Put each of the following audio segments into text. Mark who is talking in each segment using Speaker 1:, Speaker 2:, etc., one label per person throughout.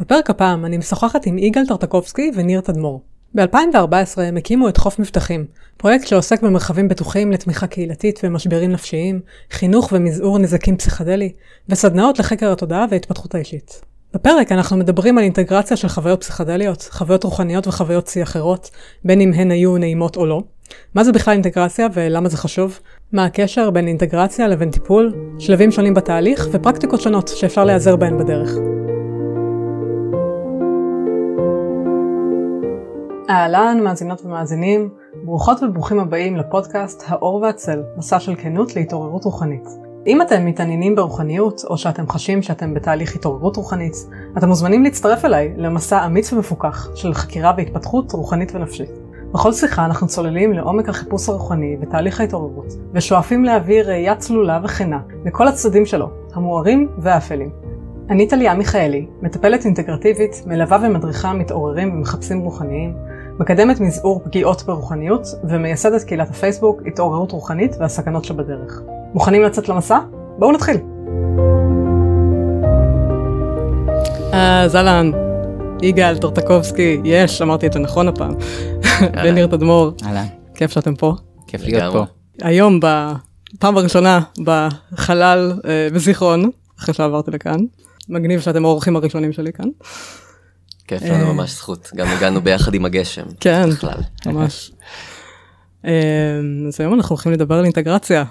Speaker 1: בפרק הפעם אני משוחחת עם יגאל טרטקובסקי וניר תדמור. ב-2014 הם הקימו את חוף מבטחים, פרויקט שעוסק במרחבים בטוחים לתמיכה קהילתית ומשברים נפשיים, חינוך ומזעור נזקים פסיכדלי, וסדנאות לחקר התודעה וההתפתחות האישית. בפרק אנחנו מדברים על אינטגרציה של חוויות פסיכדליות, חוויות רוחניות וחוויות שיא אחרות, בין אם הן היו נעימות או לא. מה זה בכלל אינטגרציה ולמה זה חשוב? מה הקשר בין אינטגרציה לבין טיפול? שלבים שונים בתהליך ופרקטיקות שונות שאפשר להיעזר בהן בדרך. אהלן, מאזינות ומאזינים, ברוכות וברוכים הבאים לפודקאסט האור והצל, מסע של כנות להתעוררות רוחנית. אם אתם מתעניינים ברוחניות, או שאתם חשים שאתם בתהליך התעוררות רוחנית, אתם מוזמנים להצטרף אליי למסע אמיץ ומפוקח של חקירה והתפתחות רוחנית ונפשית. בכל שיחה אנחנו צוללים לעומק החיפוש הרוחני ותהליך ההתעוררות, ושואפים להביא ראייה צלולה וכנה לכל הצדדים שלו, המוארים והאפלים. אני טליה מיכאלי, מטפלת אינטגרטיבית, מלווה ומדריכה מתעוררים ומחפשים רוחניים, מקדמת מזעור פגיעות ברוחניות ומייסדת קהילת הפייסבוק התעוררות רוחנית והסכנות שבדרך. מוכנים לצאת למסע? בואו נתחיל. אז אהלן, יגאל טרטקובסקי, יש, אמרתי את זה נכון הפעם. וניר תדמור,
Speaker 2: אהלן.
Speaker 1: כיף שאתם פה.
Speaker 2: כיף להיות פה.
Speaker 1: היום בפעם הראשונה בחלל אה, בזיכרון, אחרי שעברתי לכאן. מגניב שאתם האורחים הראשונים שלי כאן.
Speaker 2: כיף לנו ממש זכות, גם הגענו ביחד עם הגשם.
Speaker 1: כן, ממש. אז היום אנחנו הולכים לדבר על אינטגרציה.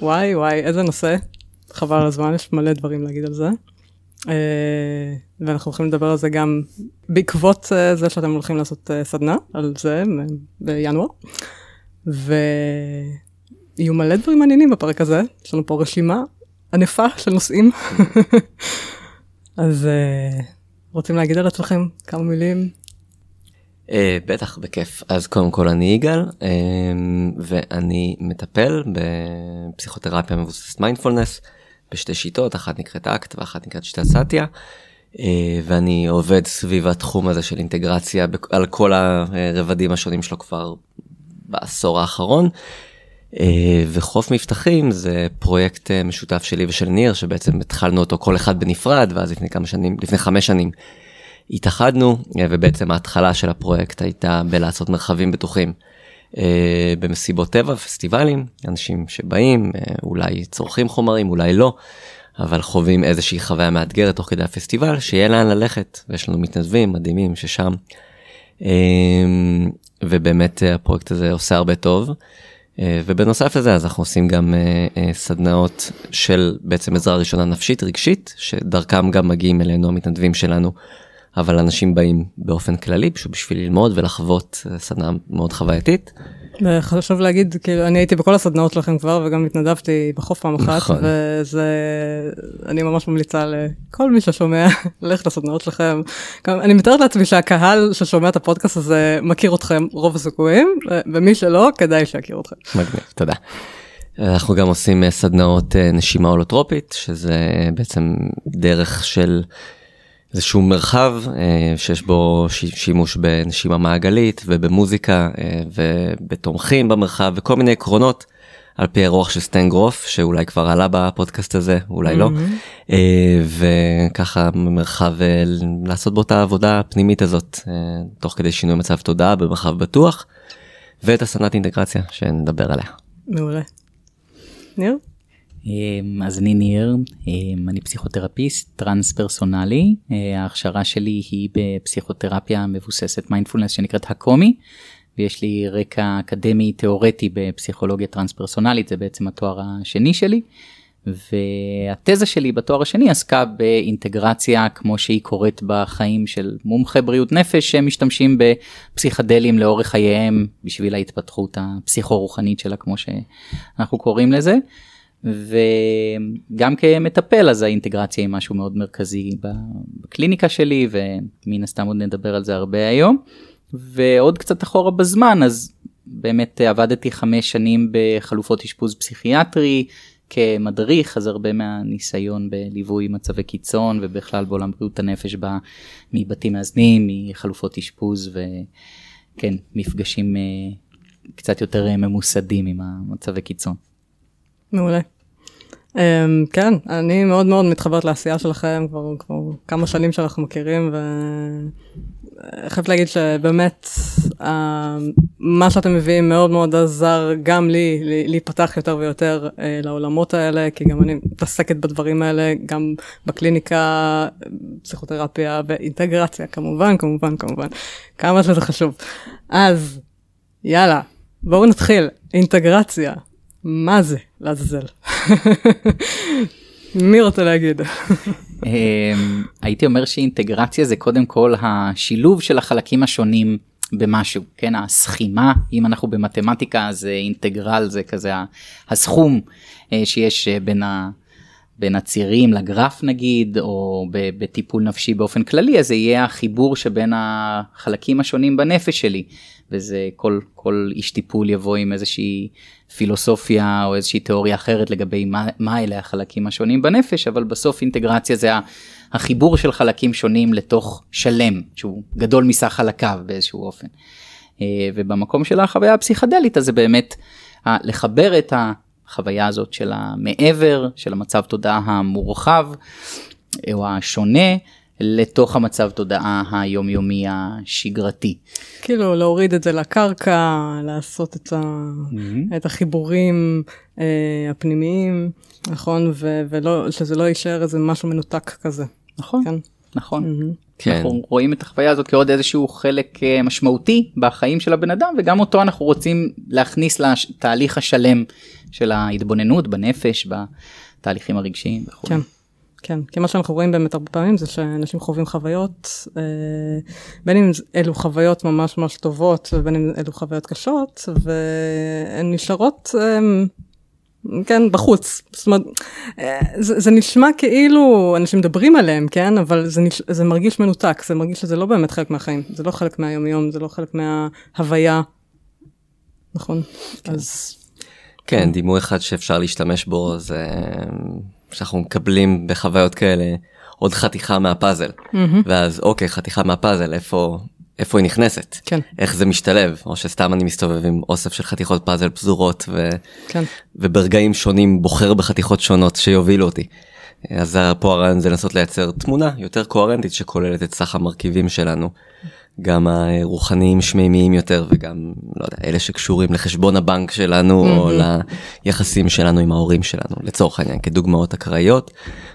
Speaker 1: וואי וואי, איזה נושא. חבל על הזמן, יש מלא דברים להגיד על זה. ואנחנו הולכים לדבר על זה גם בעקבות זה שאתם הולכים לעשות סדנה על זה בינואר. ויהיו מלא דברים מעניינים בפרק הזה, יש לנו פה רשימה ענפה של נושאים. אז רוצים להגיד על עצמכם כמה מילים?
Speaker 2: Uh, בטח בכיף אז קודם כל אני יגאל uh, ואני מטפל בפסיכותרפיה מבוססת מיינדפולנס בשתי שיטות אחת נקראת אקט ואחת נקראת שיטת סאטיה uh, ואני עובד סביב התחום הזה של אינטגרציה על כל הרבדים השונים שלו כבר בעשור האחרון. Uh, וחוף מבטחים זה פרויקט uh, משותף שלי ושל ניר שבעצם התחלנו אותו כל אחד בנפרד ואז לפני כמה שנים לפני חמש שנים התאחדנו uh, ובעצם ההתחלה של הפרויקט הייתה בלעשות מרחבים בטוחים במסיבות טבע פסטיבלים אנשים שבאים אולי צורכים חומרים אולי לא אבל חווים איזושהי חוויה מאתגרת תוך כדי הפסטיבל שיהיה לאן ללכת ויש לנו מתנדבים מדהימים ששם ובאמת הפרויקט הזה עושה הרבה טוב. ובנוסף לזה אז אנחנו עושים גם סדנאות של בעצם עזרה ראשונה נפשית רגשית שדרכם גם מגיעים אלינו המתנדבים שלנו. אבל אנשים באים באופן כללי פשוט בשביל ללמוד ולחוות סדנה מאוד חווייתית.
Speaker 1: חשוב להגיד כאילו אני הייתי בכל הסדנאות שלכם כבר וגם התנדבתי בחוף פעם אחת נכון. וזה אני ממש ממליצה לכל מי ששומע ללכת לסדנאות שלכם. גם, אני מתארת לעצמי שהקהל ששומע את הפודקאסט הזה מכיר אתכם רוב הסיכויים ומי שלא כדאי שיכיר אתכם.
Speaker 2: מגניב תודה. אנחנו גם עושים סדנאות נשימה הולוטרופית שזה בעצם דרך של. איזשהו מרחב אה, שיש בו שימוש בנשימה מעגלית ובמוזיקה אה, ובתומכים במרחב וכל מיני עקרונות על פי הרוח של סטנגרוף שאולי כבר עלה בפודקאסט הזה אולי לא. אה, וככה מרחב לעשות בו את העבודה הפנימית הזאת תוך כדי שינוי מצב תודעה במרחב בטוח ואת הסדנת אינטגרציה שנדבר עליה.
Speaker 1: מעולה. ניר?
Speaker 3: אמ, אז אני ניר, אמ, אני פסיכותרפיסט טרנספרסונלי, אה, ההכשרה שלי היא בפסיכותרפיה מבוססת מיינדפולנס שנקראת Hakomi, ויש לי רקע אקדמי תיאורטי בפסיכולוגיה טרנספרסונלית, זה בעצם התואר השני שלי, והתזה שלי בתואר השני עסקה באינטגרציה כמו שהיא קורית בחיים של מומחי בריאות נפש שמשתמשים בפסיכדלים לאורך חייהם בשביל ההתפתחות הפסיכו-רוחנית שלה כמו שאנחנו קוראים לזה. וגם כמטפל אז האינטגרציה היא משהו מאוד מרכזי בקליניקה שלי ומן הסתם עוד נדבר על זה הרבה היום. ועוד קצת אחורה בזמן אז באמת עבדתי חמש שנים בחלופות אשפוז פסיכיאטרי כמדריך אז הרבה מהניסיון בליווי מצבי קיצון ובכלל בעולם בריאות הנפש בא מבתים מאזנים מחלופות אשפוז וכן מפגשים אה, קצת יותר ממוסדים עם המצבי קיצון.
Speaker 1: מעולה. אמ, כן, אני מאוד מאוד מתחברת לעשייה שלכם כבר, כבר כמה שנים שאנחנו מכירים, וחייבת להגיד שבאמת מה שאתם מביאים מאוד מאוד עזר גם לי להיפתח יותר ויותר אה, לעולמות האלה, כי גם אני מתעסקת בדברים האלה, גם בקליניקה, פסיכותרפיה ואינטגרציה, כמובן, כמובן, כמובן, כמה שזה חשוב. אז, יאללה, בואו נתחיל, אינטגרציה. מה זה לעזאזל? מי רוצה להגיד?
Speaker 3: אמ, הייתי אומר שאינטגרציה זה קודם כל השילוב של החלקים השונים במשהו, כן, הסכימה, אם אנחנו במתמטיקה אז אינטגרל זה כזה הסכום אה, שיש אה, בין ה... בין הצירים לגרף נגיד, או בטיפול נפשי באופן כללי, אז זה יהיה החיבור שבין החלקים השונים בנפש שלי. וזה כל, כל איש טיפול יבוא עם איזושהי פילוסופיה או איזושהי תיאוריה אחרת לגבי מה, מה אלה החלקים השונים בנפש, אבל בסוף אינטגרציה זה החיבור של חלקים שונים לתוך שלם, שהוא גדול מסך חלקיו באיזשהו אופן. אה, ובמקום של החוויה הפסיכדלית, אז זה באמת לחבר את החוויה הזאת של המעבר, של המצב תודעה המורחב, או השונה, לתוך המצב תודעה היומיומי השגרתי.
Speaker 1: כאילו להוריד את זה לקרקע, לעשות את, ה... mm-hmm. את החיבורים אה, הפנימיים, נכון? ו- ולא, שזה לא יישאר איזה משהו מנותק כזה.
Speaker 3: נכון, כן. נכון. Mm-hmm. כן. אנחנו רואים את החוויה הזאת כעוד איזשהו חלק אה, משמעותי בחיים של הבן אדם וגם אותו אנחנו רוצים להכניס לתהליך השלם של ההתבוננות בנפש, בתהליכים הרגשיים וכו'.
Speaker 1: כן. כן, כי מה שאנחנו רואים באמת הרבה פעמים זה שאנשים חווים חוויות, אה, בין אם אלו חוויות ממש ממש טובות ובין אם אלו חוויות קשות, והן נשארות, אה, כן, בחוץ. זאת אומרת, אה, זה, זה נשמע כאילו אנשים מדברים עליהם, כן, אבל זה, נש, זה מרגיש מנותק, זה מרגיש שזה לא באמת חלק מהחיים, זה לא חלק מהיומיום, זה לא חלק מההוויה, נכון?
Speaker 2: כן. אז... כן, דימוי אחד שאפשר להשתמש בו זה שאנחנו מקבלים בחוויות כאלה עוד חתיכה מהפאזל mm-hmm. ואז אוקיי חתיכה מהפאזל איפה איפה היא נכנסת
Speaker 1: כן
Speaker 2: איך זה משתלב או שסתם אני מסתובב עם אוסף של חתיכות פאזל פזורות ו...
Speaker 1: כן.
Speaker 2: וברגעים שונים בוחר בחתיכות שונות שיובילו אותי. אז פה הרעיון זה לנסות לייצר תמונה יותר קוהרנטית שכוללת את סך המרכיבים שלנו. גם הרוחניים שמימיים יותר וגם לא יודע אלה שקשורים לחשבון הבנק שלנו mm-hmm. או ליחסים שלנו עם ההורים שלנו לצורך העניין כדוגמאות אקראיות.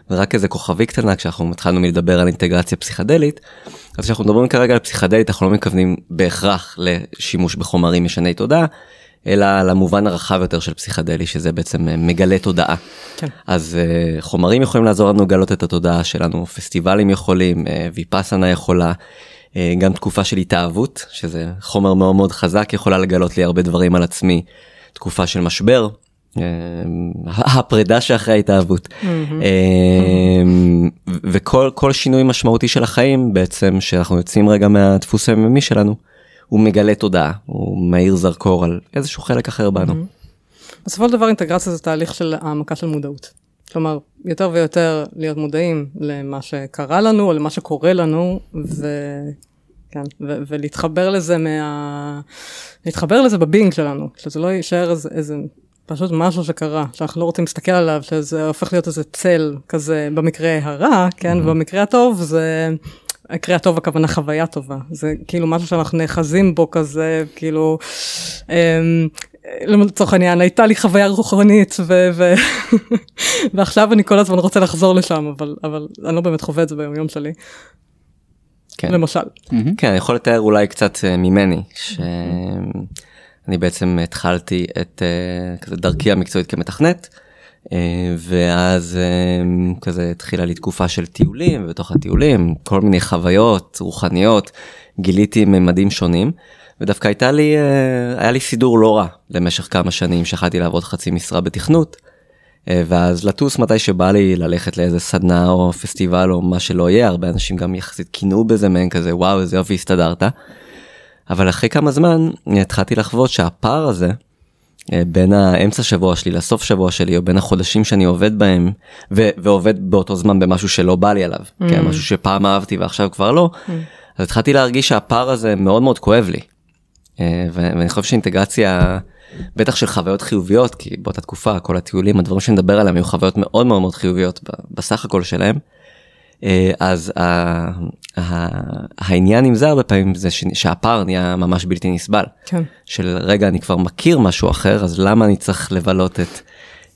Speaker 2: ורק איזה כוכבי קטנה כשאנחנו התחלנו מלדבר על אינטגרציה פסיכדלית אז כשאנחנו מדברים כרגע על פסיכדלית אנחנו לא מתכוונים בהכרח לשימוש בחומרים משני תודעה. אלא למובן הרחב יותר של פסיכדלי שזה בעצם מגלה תודעה.
Speaker 1: כן.
Speaker 2: אז uh, חומרים יכולים לעזור לנו לגלות את התודעה שלנו, פסטיבלים יכולים, uh, ויפאסנה יכולה, אה, גם תקופה של התאהבות שזה חומר מאוד מאוד חזק יכולה לגלות לי הרבה דברים על עצמי תקופה של משבר אה, הפרידה שאחרי ההתאהבות אה, וכל כל שינוי משמעותי של החיים בעצם שאנחנו יוצאים רגע מהדפוס הימי שלנו הוא מגלה תודעה הוא מאיר זרקור על איזשהו חלק אחר בנו.
Speaker 1: בסופו של דבר אינטגרציה זה תהליך של העמקה של מודעות. כלומר, יותר ויותר להיות מודעים למה שקרה לנו או למה שקורה לנו, ו... כן, ו- ולהתחבר לזה מה... להתחבר לזה בבינג שלנו, שזה לא יישאר איזה, איזה פשוט משהו שקרה, שאנחנו לא רוצים להסתכל עליו, שזה הופך להיות איזה צל כזה במקרה הרע, כן, mm-hmm. ובמקרה הטוב זה... המקרה הטוב הכוונה חוויה טובה, זה כאילו משהו שאנחנו נאחזים בו כזה, כאילו, אמ, לצורך העניין הייתה לי חוויה רוחנית ו- ו- ועכשיו אני כל הזמן רוצה לחזור לשם אבל אבל אני לא באמת חווה את זה ביום יום שלי.
Speaker 2: כן.
Speaker 1: למשל.
Speaker 2: כן אני יכול לתאר אולי קצת אה, ממני שאני בעצם התחלתי את אה, כזה דרכי המקצועית כמתכנת. אה, ואז כזה התחילה לי תקופה של טיולים ובתוך הטיולים כל מיני חוויות רוחניות גיליתי ממדים שונים ודווקא הייתה לי, אה, היה לי סידור לא רע למשך כמה שנים שיכלתי לעבוד חצי משרה בתכנות. אה, ואז לטוס מתי שבא לי ללכת לאיזה סדנה או פסטיבל או מה שלא יהיה הרבה אנשים גם יחסית קינאו בזה מעין כזה וואו איזה יופי הסתדרת. אבל אחרי כמה זמן התחלתי לחוות שהפער הזה אה, בין האמצע שבוע שלי לסוף שבוע שלי או בין החודשים שאני עובד בהם ו- ועובד באותו זמן במשהו שלא בא לי עליו mm. כן, משהו שפעם אהבתי ועכשיו כבר לא mm. אז התחלתי להרגיש שהפער הזה מאוד מאוד כואב לי. אה, ואני חושב שאינטגרציה בטח של חוויות חיוביות, כי באותה תקופה כל הטיולים, הדברים שנדבר עליהם היו חוויות מאוד מאוד מאוד חיוביות בסך הכל שלהם. אה, אז העניין עם זה הרבה פעמים זה שהפער נהיה ממש בלתי נסבל.
Speaker 1: כן.
Speaker 2: של רגע אני כבר מכיר משהו אחר אז למה אני צריך לבלות את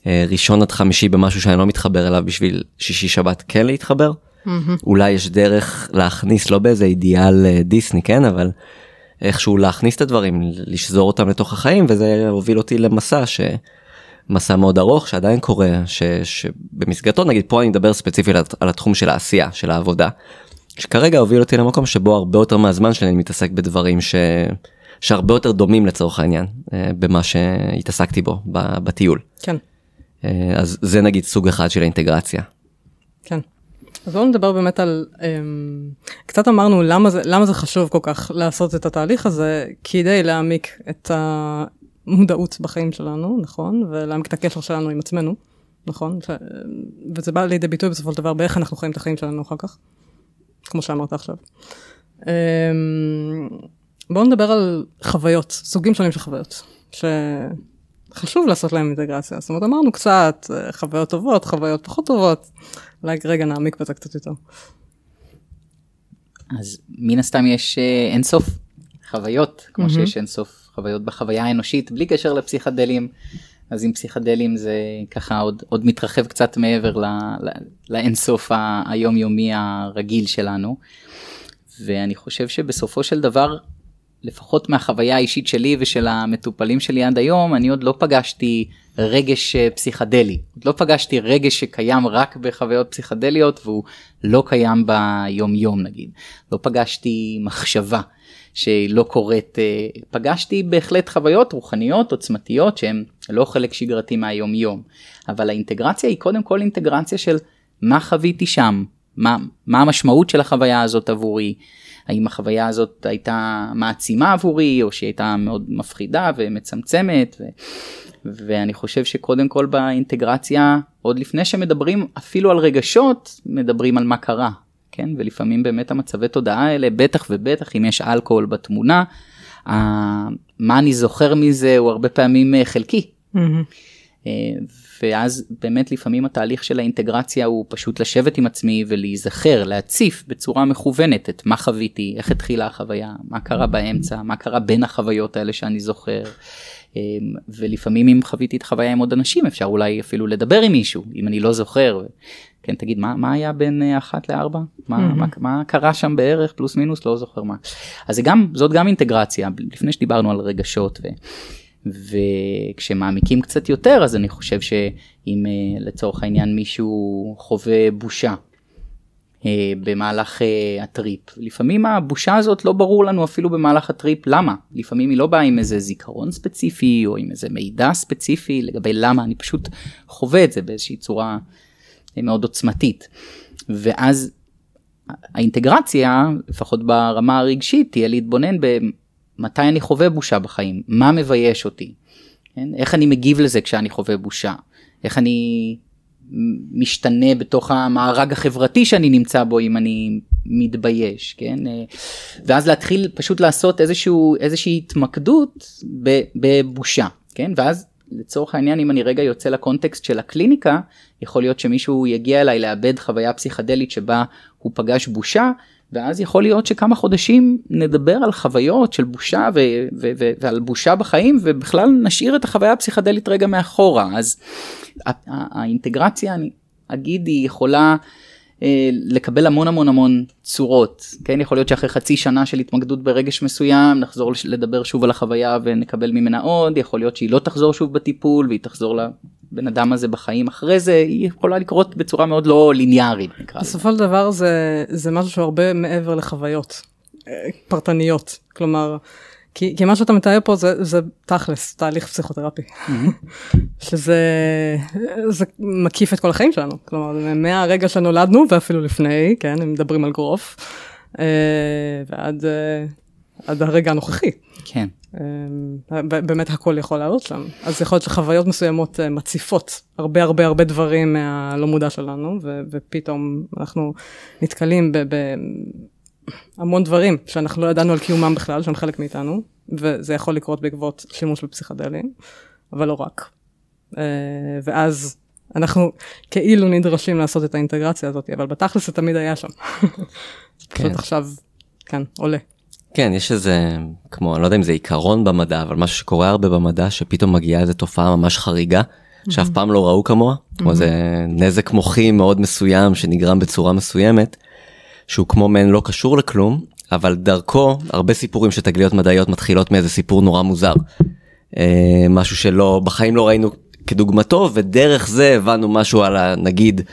Speaker 2: אה, ראשון עד חמישי במשהו שאני לא מתחבר אליו בשביל שישי שבת כן להתחבר. אולי יש דרך להכניס לא באיזה אידיאל דיסני כן אבל איכשהו להכניס את הדברים לשזור אותם לתוך החיים וזה הוביל אותי למסע ש... מסע מאוד ארוך שעדיין קורה ש, שבמסגרתו נגיד פה אני מדבר ספציפית על, על התחום של העשייה של העבודה. שכרגע הוביל אותי למקום שבו הרבה יותר מהזמן שלי אני מתעסק בדברים ש... שהרבה יותר דומים לצורך העניין אה, במה שהתעסקתי בו בטיול.
Speaker 1: כן.
Speaker 2: אה, אז זה נגיד סוג אחד של האינטגרציה.
Speaker 1: כן. אז בואו נדבר באמת על, אמ, קצת אמרנו למה זה, למה זה חשוב כל כך לעשות את התהליך הזה, כדי להעמיק את המודעות בחיים שלנו, נכון? ולהעמיק את הקשר שלנו עם עצמנו, נכון? ש... וזה בא לידי ביטוי בסופו של דבר באיך אנחנו חיים את החיים שלנו אחר כך, כמו שאמרת עכשיו. אמ, בואו נדבר על חוויות, סוגים שונים של חוויות, שחשוב לעשות להם אינטגרציה. זאת אומרת, אמרנו קצת, אה, חוויות טובות, חוויות פחות טובות, אולי רגע נעמיק בזה קצת יותר.
Speaker 3: אז מן הסתם יש אה, אינסוף חוויות, כמו mm-hmm. שיש אינסוף חוויות בחוויה האנושית, בלי קשר לפסיכדלים. אז עם פסיכדלים זה ככה עוד, עוד מתרחב קצת מעבר ל, ל, לאינסוף היומיומי הרגיל שלנו. ואני חושב שבסופו של דבר לפחות מהחוויה האישית שלי ושל המטופלים שלי עד היום, אני עוד לא פגשתי רגש אה, פסיכדלי. עוד לא פגשתי רגש שקיים רק בחוויות פסיכדליות והוא לא קיים ביום יום נגיד. לא פגשתי מחשבה שלא קורית, אה, פגשתי בהחלט חוויות רוחניות עוצמתיות שהן לא חלק שגרתי מהיום יום. אבל האינטגרציה היא קודם כל אינטגרציה של מה חוויתי שם, מה, מה המשמעות של החוויה הזאת עבורי. האם החוויה הזאת הייתה מעצימה עבורי או שהיא הייתה מאוד מפחידה ומצמצמת ו... ואני חושב שקודם כל באינטגרציה עוד לפני שמדברים אפילו על רגשות מדברים על מה קרה כן ולפעמים באמת המצבי תודעה האלה בטח ובטח אם יש אלכוהול בתמונה מה אני זוכר מזה הוא הרבה פעמים אה, חלקי. Mm-hmm. ואז באמת לפעמים התהליך של האינטגרציה הוא פשוט לשבת עם עצמי ולהיזכר, להציף בצורה מכוונת את מה חוויתי, איך התחילה החוויה, מה קרה באמצע, מה קרה בין החוויות האלה שאני זוכר. אמ, ולפעמים אם חוויתי את החוויה עם עוד אנשים אפשר אולי אפילו לדבר עם מישהו אם אני לא זוכר. כן תגיד מה מה היה בין אה, אחת לארבע מה, mm-hmm. מה, מה קרה שם בערך פלוס מינוס לא זוכר מה. אז זה גם זאת גם אינטגרציה לפני שדיברנו על רגשות. ו... וכשמעמיקים קצת יותר אז אני חושב שאם אה, לצורך העניין מישהו חווה בושה אה, במהלך אה, הטריפ לפעמים הבושה הזאת לא ברור לנו אפילו במהלך הטריפ למה. לפעמים היא לא באה עם איזה זיכרון ספציפי או עם איזה מידע ספציפי לגבי למה אני פשוט חווה את זה באיזושהי צורה מאוד עוצמתית. ואז האינטגרציה לפחות ברמה הרגשית תהיה להתבונן מתי אני חווה בושה בחיים, מה מבייש אותי, כן? איך אני מגיב לזה כשאני חווה בושה, איך אני משתנה בתוך המארג החברתי שאני נמצא בו אם אני מתבייש, כן? ואז להתחיל פשוט לעשות איזשהו, איזושהי התמקדות בבושה, כן? ואז לצורך העניין אם אני רגע יוצא לקונטקסט של הקליניקה, יכול להיות שמישהו יגיע אליי לאבד חוויה פסיכדלית שבה הוא פגש בושה ואז יכול להיות שכמה חודשים נדבר על חוויות של בושה ו- ו- ו- ועל בושה בחיים ובכלל נשאיר את החוויה הפסיכדלית רגע מאחורה. אז האינטגרציה אני אגיד היא יכולה לקבל המון המון המון צורות כן יכול להיות שאחרי חצי שנה של התמקדות ברגש מסוים נחזור לדבר שוב על החוויה ונקבל ממנה עוד יכול להיות שהיא לא תחזור שוב בטיפול והיא תחזור לבן אדם הזה בחיים אחרי זה היא יכולה לקרות בצורה מאוד לא ליניארית.
Speaker 1: בסופו של דבר זה זה משהו שהוא הרבה מעבר לחוויות אה, פרטניות כלומר. כי, כי מה שאתה מתאר פה זה, זה תכלס, תהליך פסיכותרפי. Mm-hmm. שזה זה מקיף את כל החיים שלנו. כלומר, מהרגע שנולדנו ואפילו לפני, כן, הם מדברים על גרוף, אה, ועד אה, עד הרגע הנוכחי.
Speaker 3: כן.
Speaker 1: אה, באמת הכל יכול לעלות שם. אז יכול להיות שחוויות מסוימות מציפות הרבה הרבה הרבה דברים מהלא מודע שלנו, ו, ופתאום אנחנו נתקלים ב... ב המון דברים שאנחנו לא ידענו על קיומם בכלל, שהם חלק מאיתנו, וזה יכול לקרות בעקבות שימוש בפסיכדלים, אבל לא רק. אה, ואז אנחנו כאילו נדרשים לעשות את האינטגרציה הזאת, אבל בתכלס זה תמיד היה שם. פשוט
Speaker 2: כן.
Speaker 1: עכשיו, כן, עולה.
Speaker 2: כן, יש איזה, כמו, אני לא יודע אם זה עיקרון במדע, אבל משהו שקורה הרבה במדע, שפתאום מגיעה איזו תופעה ממש חריגה, שאף פעם לא ראו כמוה, או איזה נזק מוחי מאוד מסוים שנגרם בצורה מסוימת, שהוא כמו מעין לא קשור לכלום, אבל דרכו, הרבה סיפורים של תגליות מדעיות מתחילות מאיזה סיפור נורא מוזר. אה, משהו שלא, בחיים לא ראינו כדוגמתו, ודרך זה הבנו משהו על ה, נגיד, אה,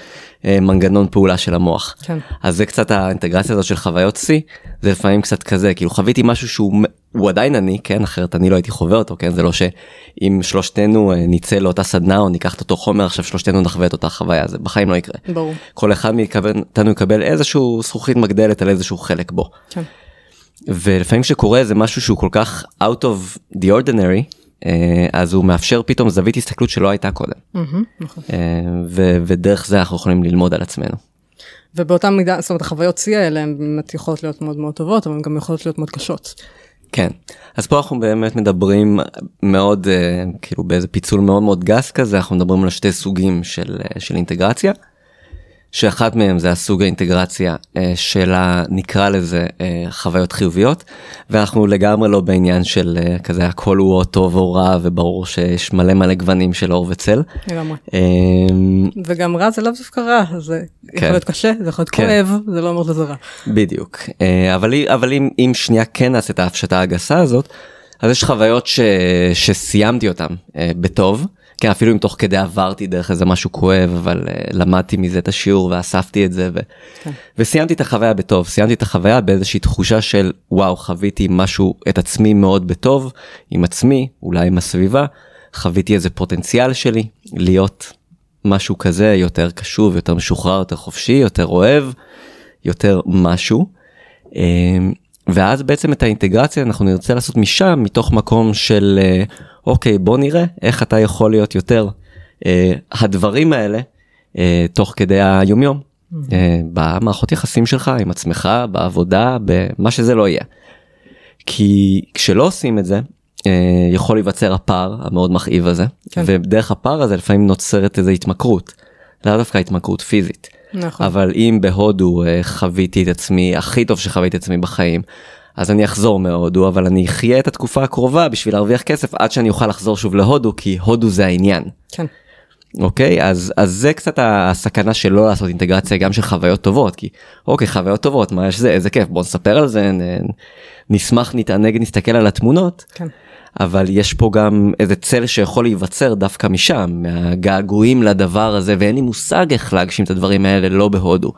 Speaker 2: מנגנון פעולה של המוח.
Speaker 1: כן.
Speaker 2: אז זה קצת האינטגרציה הזאת של חוויות שיא, זה לפעמים קצת כזה, כאילו חוויתי משהו שהוא עדיין אני, כן, אחרת אני לא הייתי חווה אותו, כן, זה לא שאם שלושתנו אה, נצא לאותה סדנה או ניקח את אותו חומר, עכשיו שלושתנו נחווה את אותה חוויה, זה בחיים לא יקרה.
Speaker 1: ברור.
Speaker 2: כל אחד מאיתנו יקבל איזשהו זכוכית מגדלת על איזשהו חלק בו.
Speaker 1: כן.
Speaker 2: ולפעמים כשקורה זה משהו שהוא כל כך out of the ordinary, אה, אז הוא מאפשר פתאום זווית הסתכלות שלא הייתה קודם.
Speaker 1: מהמם, נכון.
Speaker 2: אה, ו- ודרך זה אנחנו יכולים ללמוד על עצמנו.
Speaker 1: ובאותה מידה, זאת אומרת, החוויות שיא האלה הן באמת יכולות להיות מאוד מאוד טובות, אבל הן גם יכולות להיות מאוד קשות.
Speaker 2: כן, אז פה אנחנו באמת מדברים מאוד, אה, כאילו באיזה פיצול מאוד מאוד גס כזה, אנחנו מדברים על שתי סוגים של, אה, של אינטגרציה, שאחת מהם זה הסוג האינטגרציה אה, של נקרא לזה אה, חוויות חיוביות, ואנחנו לגמרי לא בעניין של אה, כזה הכל הוא או טוב או רע, וברור שיש מלא מלא גוונים של אור וצל.
Speaker 1: לגמרי.
Speaker 2: אה,
Speaker 1: וגם רע זה לאו דווקא רע, זה יכול
Speaker 2: כן.
Speaker 1: להיות קשה, זה יכול להיות
Speaker 2: כן.
Speaker 1: כואב, זה לא אומר שזה רע.
Speaker 2: בדיוק אבל אבל אם אם שנייה כן נעשה את ההפשטה הגסה הזאת אז יש חוויות ש, שסיימתי אותן בטוב כן אפילו אם תוך כדי עברתי דרך איזה משהו כואב אבל אה, למדתי מזה את השיעור ואספתי את זה ו,
Speaker 1: כן.
Speaker 2: וסיימתי את החוויה בטוב סיימתי את החוויה באיזושהי תחושה של וואו חוויתי משהו את עצמי מאוד בטוב עם עצמי אולי עם הסביבה חוויתי איזה פוטנציאל שלי להיות משהו כזה יותר קשוב יותר משוחרר יותר חופשי יותר אוהב יותר משהו. אמ, ואז בעצם את האינטגרציה אנחנו נרצה לעשות משם מתוך מקום של אה, אוקיי בוא נראה איך אתה יכול להיות יותר אה, הדברים האלה אה, תוך כדי היומיום אה, במערכות יחסים שלך עם עצמך בעבודה במה שזה לא יהיה. כי כשלא עושים את זה אה, יכול להיווצר הפער המאוד מכאיב הזה
Speaker 1: כן.
Speaker 2: ודרך הפער הזה לפעמים נוצרת איזו התמכרות. לאו דווקא התמכרות פיזית.
Speaker 1: נכון.
Speaker 2: אבל אם בהודו אה, חוויתי את עצמי הכי טוב שחוויתי את עצמי בחיים אז אני אחזור מהודו אבל אני אחיה את התקופה הקרובה בשביל להרוויח כסף עד שאני אוכל לחזור שוב להודו כי הודו זה העניין.
Speaker 1: כן.
Speaker 2: אוקיי אז אז זה קצת הסכנה של לא לעשות אינטגרציה גם של חוויות טובות כי אוקיי חוויות טובות מה יש זה איזה כיף בוא נספר על זה נ, נשמח נתענג נסתכל על התמונות
Speaker 1: כן.
Speaker 2: אבל יש פה גם איזה צל שיכול להיווצר דווקא משם מהגעגועים לדבר הזה ואין לי מושג איך להגשים את הדברים האלה לא בהודו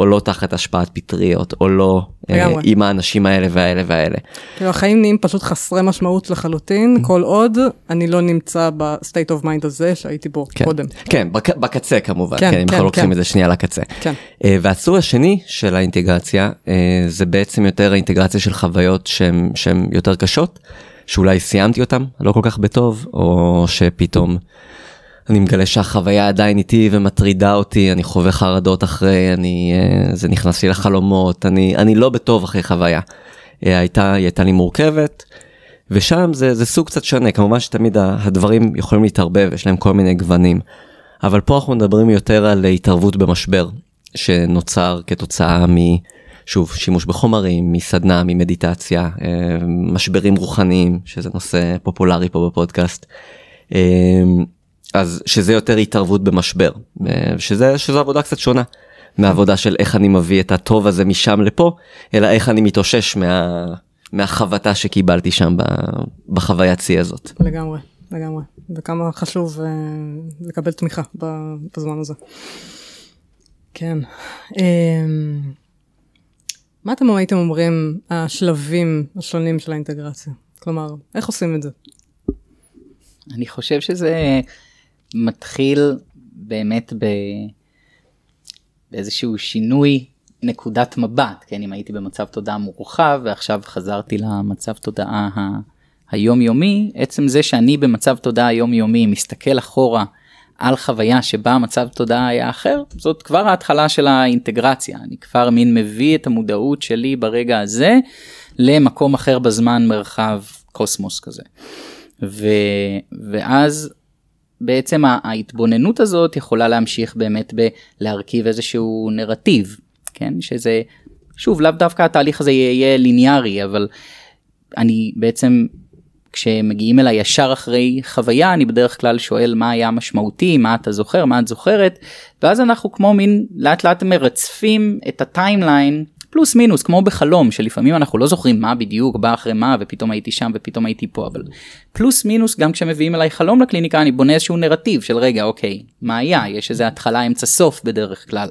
Speaker 2: או לא תחת השפעת פטריות או לא אה. עם האנשים האלה והאלה והאלה.
Speaker 1: כאילו החיים נהיים פשוט חסרי משמעות לחלוטין, כל עוד אני לא נמצא ב state of mind הזה שהייתי בו
Speaker 2: כן,
Speaker 1: קודם.
Speaker 2: כן בק, בקצה כמובן
Speaker 1: כן,
Speaker 2: כן, אם
Speaker 1: כן,
Speaker 2: לוקחים
Speaker 1: כן.
Speaker 2: את זה שנייה לקצה.
Speaker 1: כן.
Speaker 2: אה, והסוג השני של האינטגרציה אה, זה בעצם יותר האינטגרציה של חוויות שהן יותר קשות שאולי סיימתי אותן לא כל כך בטוב או שפתאום אני מגלה שהחוויה עדיין איתי ומטרידה אותי אני חווה חרדות אחרי אני אה, זה נכנס לי לחלומות אני אני לא בטוב אחרי חוויה. אה, הייתה היא הייתה לי מורכבת. ושם זה, זה סוג קצת שונה כמובן שתמיד הדברים יכולים להתערבב יש להם כל מיני גוונים. אבל פה אנחנו מדברים יותר על התערבות במשבר שנוצר כתוצאה משוב שימוש בחומרים מסדנה ממדיטציה אה, משברים רוחניים שזה נושא פופולרי פה בפודקאסט. אה, אז שזה יותר התערבות במשבר אה, שזה שזו עבודה קצת שונה מהעבודה של איך אני מביא את הטוב הזה משם לפה אלא איך אני מתאושש מה, מהחבטה שקיבלתי שם בחוויית שיא הזאת.
Speaker 1: לגמרי, לגמרי. וכמה חשוב אה, לקבל תמיכה בזמן הזה. כן. אה, מה אתם הייתם אומרים השלבים השונים של האינטגרציה? כלומר, איך עושים את זה?
Speaker 3: אני חושב שזה מתחיל באמת ב... באיזשהו שינוי נקודת מבט, כן, אם הייתי במצב תודעה מורחב ועכשיו חזרתי למצב תודעה ה... היומיומי, עצם זה שאני במצב תודעה היומיומי מסתכל אחורה על חוויה שבה המצב תודעה היה אחר, זאת כבר ההתחלה של האינטגרציה. אני כבר מין מביא את המודעות שלי ברגע הזה למקום אחר בזמן, מרחב, קוסמוס כזה. ו, ואז בעצם ההתבוננות הזאת יכולה להמשיך באמת בלהרכיב איזשהו נרטיב, כן? שזה, שוב, לאו דווקא התהליך הזה יהיה ליניארי, אבל אני בעצם כשמגיעים אליי ישר אחרי חוויה אני בדרך כלל שואל מה היה משמעותי מה אתה זוכר מה את זוכרת ואז אנחנו כמו מין לאט לאט מרצפים את הטיימליין פלוס מינוס כמו בחלום שלפעמים אנחנו לא זוכרים מה בדיוק בא אחרי מה ופתאום הייתי שם ופתאום הייתי פה אבל פלוס מינוס גם כשמביאים אליי חלום לקליניקה אני בונה איזשהו נרטיב של רגע אוקיי מה היה יש איזה התחלה אמצע סוף בדרך כלל.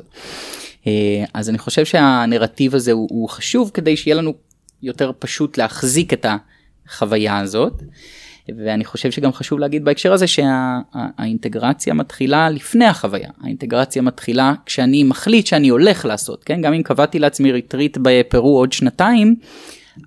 Speaker 3: אה, אז אני חושב שהנרטיב הזה הוא, הוא חשוב כדי שיהיה לנו יותר פשוט להחזיק את החוויה הזאת. ואני חושב שגם חשוב להגיד בהקשר הזה שהאינטגרציה שה, מתחילה לפני החוויה. האינטגרציה מתחילה כשאני מחליט שאני הולך לעשות כן? גם אם קבעתי לעצמי retreat בפרו עוד שנתיים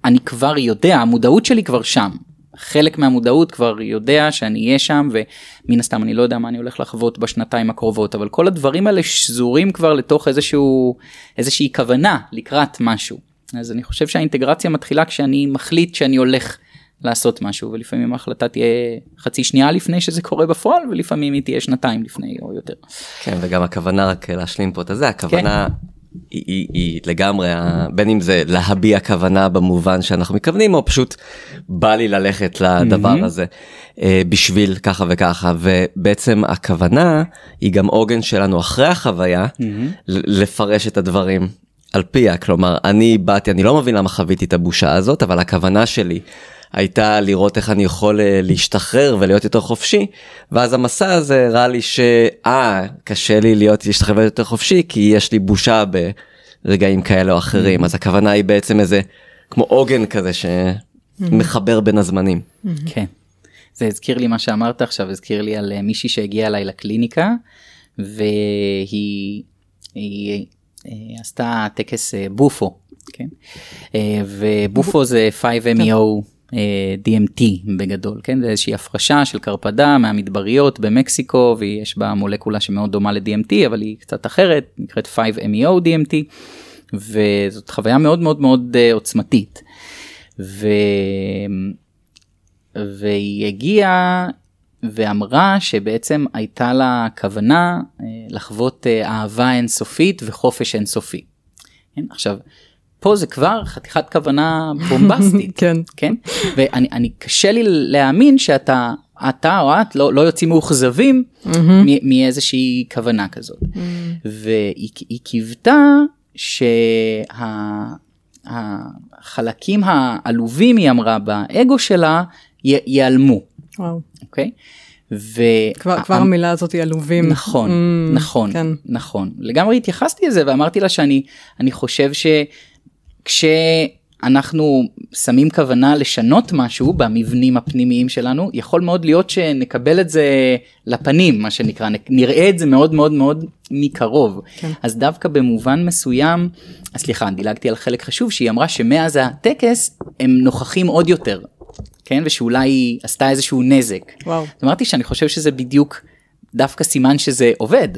Speaker 3: אני כבר יודע המודעות שלי כבר שם. חלק מהמודעות כבר יודע שאני אהיה שם ומן הסתם אני לא יודע מה אני הולך לחוות בשנתיים הקרובות אבל כל הדברים האלה שזורים כבר לתוך איזשהו איזושהי כוונה לקראת משהו. אז אני חושב שהאינטגרציה מתחילה כשאני מחליט שאני הולך לעשות משהו ולפעמים ההחלטה תהיה חצי שנייה לפני שזה קורה בפועל ולפעמים היא תהיה שנתיים לפני או יותר.
Speaker 2: כן וגם הכוונה רק להשלים פה את הזה הכוונה כן. היא, היא, היא לגמרי בין אם זה להביע כוונה במובן שאנחנו מתכוונים או פשוט בא לי ללכת לדבר mm-hmm. הזה אה, בשביל ככה וככה ובעצם הכוונה היא גם עוגן שלנו אחרי החוויה mm-hmm. לפרש את הדברים על פיה כלומר אני באתי אני לא מבין למה חוויתי את הבושה הזאת אבל הכוונה שלי. הייתה לראות איך אני יכול אה, להשתחרר ולהיות יותר חופשי ואז המסע הזה הראה לי שאה קשה לי להיות להשתחרר ולהיות יותר חופשי כי יש לי בושה ברגעים כאלה או אחרים mm-hmm. אז הכוונה היא בעצם איזה כמו עוגן כזה שמחבר בין הזמנים.
Speaker 3: Mm-hmm. כן. זה הזכיר לי מה שאמרת עכשיו הזכיר לי על אה, מישהי שהגיעה אליי לקליניקה והיא היא, היא עשתה טקס אה, בופו כן ובופו זה 5MEO אה, DMT בגדול, כן? זה איזושהי הפרשה של קרפדה מהמדבריות במקסיקו ויש בה מולקולה שמאוד דומה ל-DMT אבל היא קצת אחרת, נקראת 5MEO DMT וזאת חוויה מאוד מאוד מאוד uh, עוצמתית. ו... והיא הגיעה ואמרה שבעצם הייתה לה כוונה uh, לחוות אהבה אינסופית וחופש אינסופי. כן? עכשיו פה זה כבר חתיכת כוונה בומבסטית
Speaker 1: כן
Speaker 3: כן ואני קשה לי להאמין שאתה אתה או את לא, לא יוצאים מאוכזבים mm-hmm. מאיזושהי כוונה כזאת mm-hmm. והיא קיוותה שהחלקים העלובים היא אמרה באגו שלה ייעלמו. וואו. אוקיי?
Speaker 1: וכבר כבר המילה הזאת היא עלובים.
Speaker 3: נכון, mm, נכון, כן. נכון. לגמרי התייחסתי לזה ואמרתי לה שאני אני חושב ש... כשאנחנו שמים כוונה לשנות משהו במבנים הפנימיים שלנו יכול מאוד להיות שנקבל את זה לפנים מה שנקרא נראה את זה מאוד מאוד מאוד מקרוב כן. אז דווקא במובן מסוים סליחה דילגתי על חלק חשוב שהיא אמרה שמאז הטקס הם נוכחים עוד יותר כן ושאולי היא עשתה איזשהו נזק. וואו. אמרתי שאני חושב שזה בדיוק דווקא סימן שזה עובד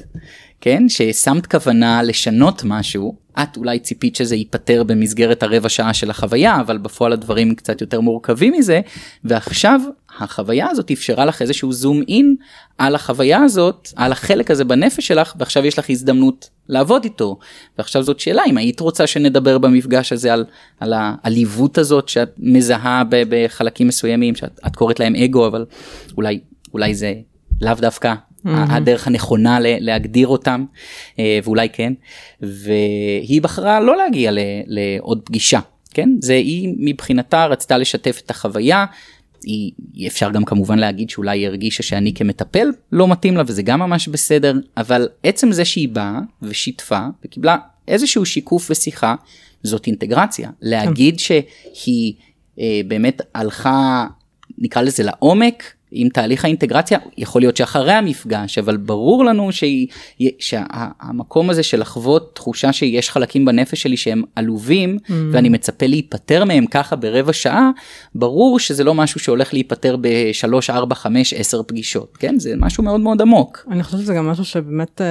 Speaker 3: כן? ששמת כוונה לשנות משהו את אולי ציפית שזה ייפתר במסגרת הרבע שעה של החוויה אבל בפועל הדברים קצת יותר מורכבים מזה ועכשיו החוויה הזאת אפשרה לך איזשהו זום אין על החוויה הזאת על החלק הזה בנפש שלך ועכשיו יש לך הזדמנות לעבוד איתו. ועכשיו זאת שאלה אם היית רוצה שנדבר במפגש הזה על, על העליבות הזאת שאת מזהה בחלקים מסוימים שאת קוראת להם אגו אבל אולי אולי זה לאו דווקא mm-hmm. הדרך הנכונה להגדיר אותם אה, ואולי כן והיא בחרה לא להגיע לעוד פגישה כן זה היא מבחינתה רצתה לשתף את החוויה. היא אפשר גם כמובן להגיד שאולי היא הרגישה שאני כמטפל לא מתאים לה וזה גם ממש בסדר אבל עצם זה שהיא באה ושיתפה וקיבלה איזשהו שיקוף ושיחה זאת אינטגרציה להגיד שהיא אה, באמת הלכה נקרא לזה לעומק עם תהליך האינטגרציה יכול להיות שאחרי המפגש אבל ברור לנו שהמקום הזה של לחוות תחושה שיש חלקים בנפש שלי שהם עלובים mm. ואני מצפה להיפטר מהם ככה ברבע שעה ברור שזה לא משהו שהולך להיפטר בשלוש ארבע חמש עשר פגישות כן זה משהו מאוד מאוד עמוק.
Speaker 1: אני חושבת שזה גם משהו שבאמת אה,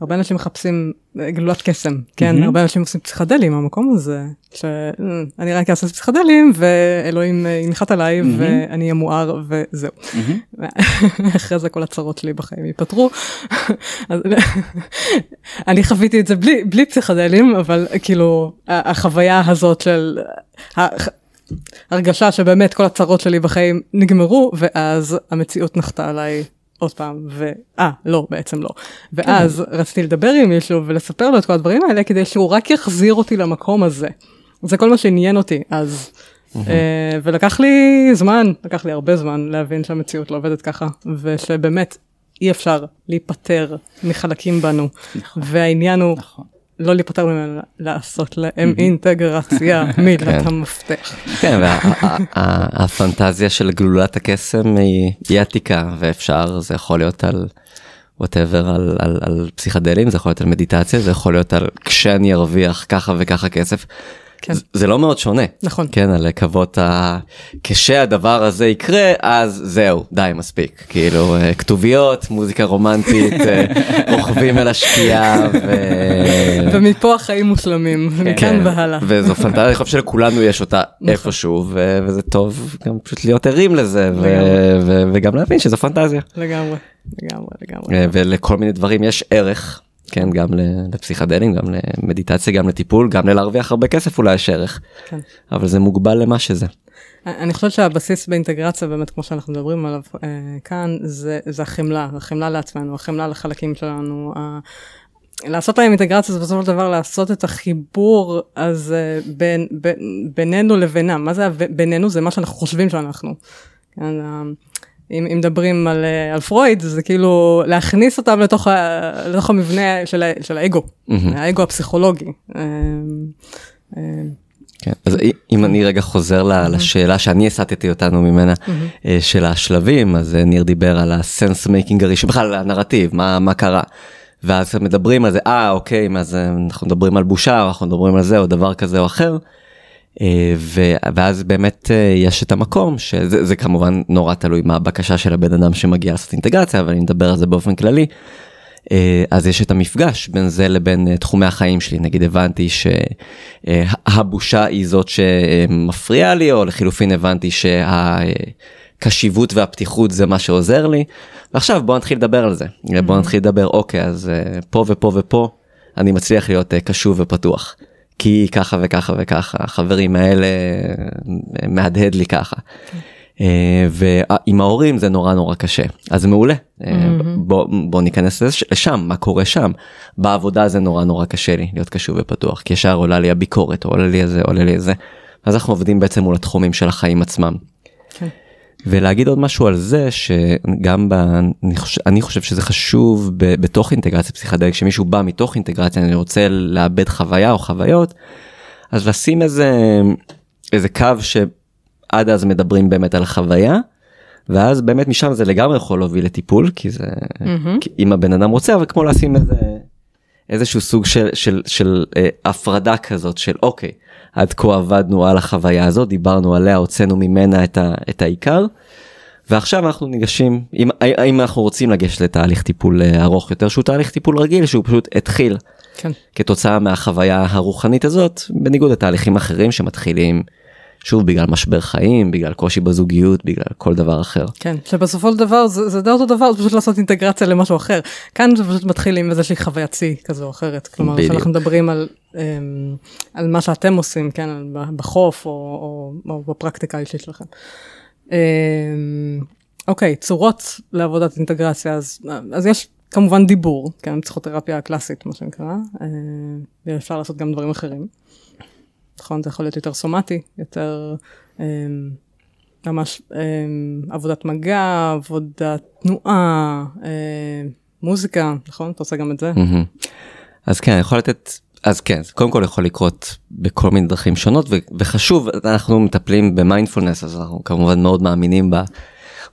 Speaker 1: הרבה אנשים מחפשים גלולת קסם כן mm-hmm. הרבה אנשים עושים פסיכדלים המקום הזה שאני רק אעשה פסיכדלים ואלוהים ינחת עליי mm-hmm. ואני אהיה מואר וזהו. Mm-hmm. אחרי זה כל הצרות שלי בחיים ייפתרו. אני חוויתי את זה בלי בלי פסיכדלים אבל כאילו החוויה הזאת של. הרגשה שבאמת כל הצרות שלי בחיים נגמרו ואז המציאות נחתה עליי עוד פעם, ואה, לא, בעצם לא. ואז כן. רציתי לדבר עם מישהו ולספר לו את כל הדברים האלה כדי שהוא רק יחזיר אותי למקום הזה. זה כל מה שעניין אותי אז. Mm-hmm. אה, ולקח לי זמן, לקח לי הרבה זמן להבין שהמציאות לא עובדת ככה, ושבאמת אי אפשר להיפטר מחלקים בנו. נכון. והעניין הוא נכון. לא להיפטר ממנו, לעשות להם אינטגרציה, מילת כן. המפתח.
Speaker 2: כן, והפנטזיה של גלולת הקסם היא עתיקה ואפשר, זה יכול להיות על וואטאבר, על פסיכדלים, זה יכול להיות על מדיטציה, זה יכול להיות על כשאני ארוויח ככה וככה כסף. כן. זה לא מאוד שונה.
Speaker 1: נכון.
Speaker 2: כן, על לקוות ה... כשהדבר הזה יקרה, אז זהו, די, מספיק. כאילו, אה, כתוביות, מוזיקה רומנטית, אה, רוכבים אל השקיעה, ו...
Speaker 1: ומפה החיים מושלמים, כן. מכאן והלאה.
Speaker 2: וזו פנטזיה, אני חושב שלכולנו יש אותה נכון. איפשהו, ו... וזה טוב גם פשוט להיות ערים לזה, ו... ו... וגם להבין שזו פנטזיה.
Speaker 1: לגמרי, לגמרי, לגמרי.
Speaker 2: אה, ולכל מיני דברים יש ערך. כן, גם לפסיכדלים, גם למדיטציה, גם לטיפול, גם ללהרוויח הרבה כסף אולי יש ערך. כן. אבל זה מוגבל למה שזה.
Speaker 1: אני חושבת שהבסיס באינטגרציה באמת כמו שאנחנו מדברים עליו אה, כאן זה, זה החמלה, החמלה לעצמנו, החמלה לחלקים שלנו. ה... לעשות להם אינטגרציה זה בסופו של דבר לעשות את החיבור הזה בין, בין, בינינו לבינם. מה זה בינינו? זה מה שאנחנו חושבים שאנחנו. אם, אם מדברים על, אה, על פרויד זה כאילו להכניס אותם לתוך, ה, לתוך המבנה של, של האגו, mm-hmm. האגו הפסיכולוגי. אה,
Speaker 2: אה, כן, אז אם אני רגע חוזר לשאלה שאני הסטתי אותנו ממנה של השלבים אז ניר דיבר על ה sense making הראשון בכלל על הנרטיב מה מה קרה. ואז מדברים על זה אה אוקיי אז אנחנו מדברים על בושה אנחנו מדברים על זה או דבר כזה או אחר. אה, ואז באמת אה, יש את המקום שזה זה כמובן נורא תלוי מה הבקשה של הבן אדם שמגיע לעשות אינטגרציה אבל אני מדבר על זה באופן כללי. אה, אז יש את המפגש בין זה לבין תחומי החיים שלי נגיד הבנתי שהבושה היא זאת שמפריעה לי או לחילופין הבנתי שהקשיבות והפתיחות זה מה שעוזר לי. ועכשיו בוא נתחיל לדבר על זה בוא נתחיל לדבר אוקיי אז פה ופה ופה אני מצליח להיות קשוב ופתוח. כי ככה וככה וככה החברים האלה מהדהד לי ככה. אה, ועם ההורים זה נורא נורא קשה אז מעולה אה, בוא, בוא ניכנס לשם מה קורה שם בעבודה זה נורא נורא קשה לי להיות קשוב ופתוח כי ישר עולה לי הביקורת עולה לי איזה עולה לי איזה אז אנחנו עובדים בעצם מול התחומים של החיים עצמם. כן. ולהגיד עוד משהו על זה שגם ב... אני חושב, אני חושב שזה חשוב ב, בתוך אינטגרציה פסיכדלית כשמישהו בא מתוך אינטגרציה אני רוצה לאבד חוויה או חוויות אז לשים איזה איזה קו שעד אז מדברים באמת על החוויה. ואז באמת משם זה לגמרי יכול להוביל לטיפול כי זה mm-hmm. כי אם הבן אדם רוצה אבל כמו לשים איזה איזשהו סוג של של של אה, הפרדה כזאת של אוקיי עד כה עבדנו על החוויה הזאת דיברנו עליה הוצאנו ממנה את, ה, את העיקר. ועכשיו אנחנו ניגשים אם האם אנחנו רוצים לגשת לתהליך טיפול אה, ארוך יותר שהוא תהליך טיפול רגיל שהוא פשוט התחיל כן. כתוצאה מהחוויה הרוחנית הזאת בניגוד לתהליכים אחרים שמתחילים שוב בגלל משבר חיים בגלל קושי בזוגיות בגלל כל דבר אחר.
Speaker 1: כן שבסופו של דבר זה, זה די אותו דבר זה פשוט לעשות אינטגרציה למשהו אחר כאן זה פשוט מתחיל עם איזושהי חוויית שיא כזו או אחרת כלומר בדיוק. שאנחנו מדברים על, על מה שאתם עושים כן בחוף או, או, או בפרקטיקה האישית שלכם. אמ, אוקיי צורות לעבודת אינטגרציה אז, אז יש כמובן דיבור כן פסיכותרפיה הקלאסית מה שנקרא אה, אפשר לעשות גם דברים אחרים. נכון? זה יכול להיות יותר סומטי, יותר ממש עבודת מגע, עבודת תנועה, מוזיקה, נכון? אתה עושה גם את זה?
Speaker 2: אז כן, אני יכול לתת, אז כן, זה קודם כל יכול לקרות בכל מיני דרכים שונות, ו- וחשוב, אנחנו מטפלים במיינדפולנס, אז אנחנו כמובן מאוד מאמינים ב...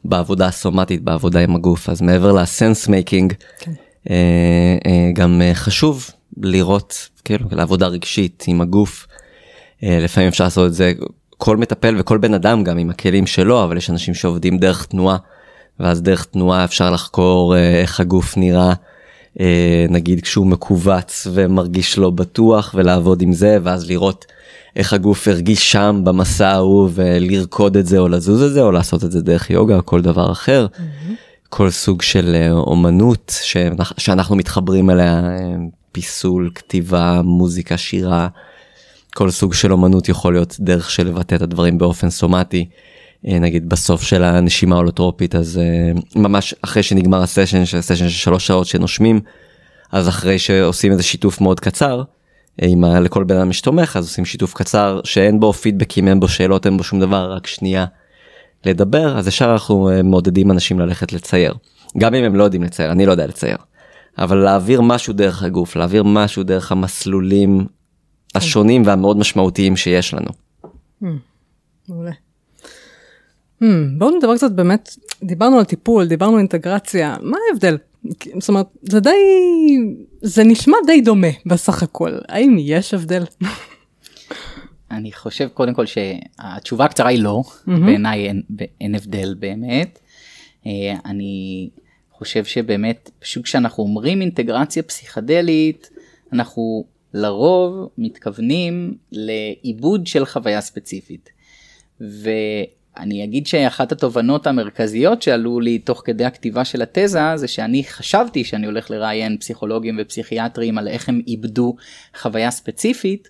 Speaker 2: בעבודה הסומטית, בעבודה עם הגוף, אז מעבר ל sense making, כן. אה, אה, גם אה, חשוב לראות, כאילו, לעבודה רגשית עם הגוף. אה, לפעמים אפשר לעשות את זה, כל מטפל וכל בן אדם גם עם הכלים שלו, אבל יש אנשים שעובדים דרך תנועה, ואז דרך תנועה אפשר לחקור אה, איך הגוף נראה. אה, נגיד כשהוא מכווץ ומרגיש לא בטוח ולעבוד עם זה ואז לראות איך הגוף הרגיש שם במסע ההוא ולרקוד את זה או לזוז את זה או לעשות את זה דרך יוגה או כל דבר אחר. Mm-hmm. כל סוג של אה, אומנות שאנחנו מתחברים אליה, אה, פיסול, כתיבה, מוזיקה, שירה, כל סוג של אומנות יכול להיות דרך של לבטא את הדברים באופן סומטי. נגיד בסוף של הנשימה ההולוטרופית אז ממש אחרי שנגמר הסשן של סשן של שלוש שעות שנושמים אז אחרי שעושים איזה שיתוף מאוד קצר אם לכל בן אדם יש תומך אז עושים שיתוף קצר שאין בו פידבקים אין בו שאלות אין בו שום דבר רק שנייה לדבר אז ישר אנחנו אה, מעודדים אנשים ללכת לצייר גם אם הם לא יודעים לצייר אני לא יודע לצייר אבל להעביר משהו דרך הגוף להעביר משהו דרך המסלולים השונים והמאוד משמעותיים שיש לנו.
Speaker 1: Hmm, מעולה. Hmm, בואו נדבר קצת באמת דיברנו על טיפול דיברנו על אינטגרציה מה ההבדל זאת אומרת זה די זה נשמע די דומה בסך הכל האם יש הבדל.
Speaker 3: אני חושב קודם כל שהתשובה הקצרה היא לא mm-hmm. בעיניי אין, אין הבדל באמת. אה, אני חושב שבאמת פשוט כשאנחנו אומרים אינטגרציה פסיכדלית אנחנו לרוב מתכוונים לעיבוד של חוויה ספציפית. ו... אני אגיד שאחת התובנות המרכזיות שעלו לי תוך כדי הכתיבה של התזה זה שאני חשבתי שאני הולך לראיין פסיכולוגים ופסיכיאטרים על איך הם איבדו חוויה ספציפית.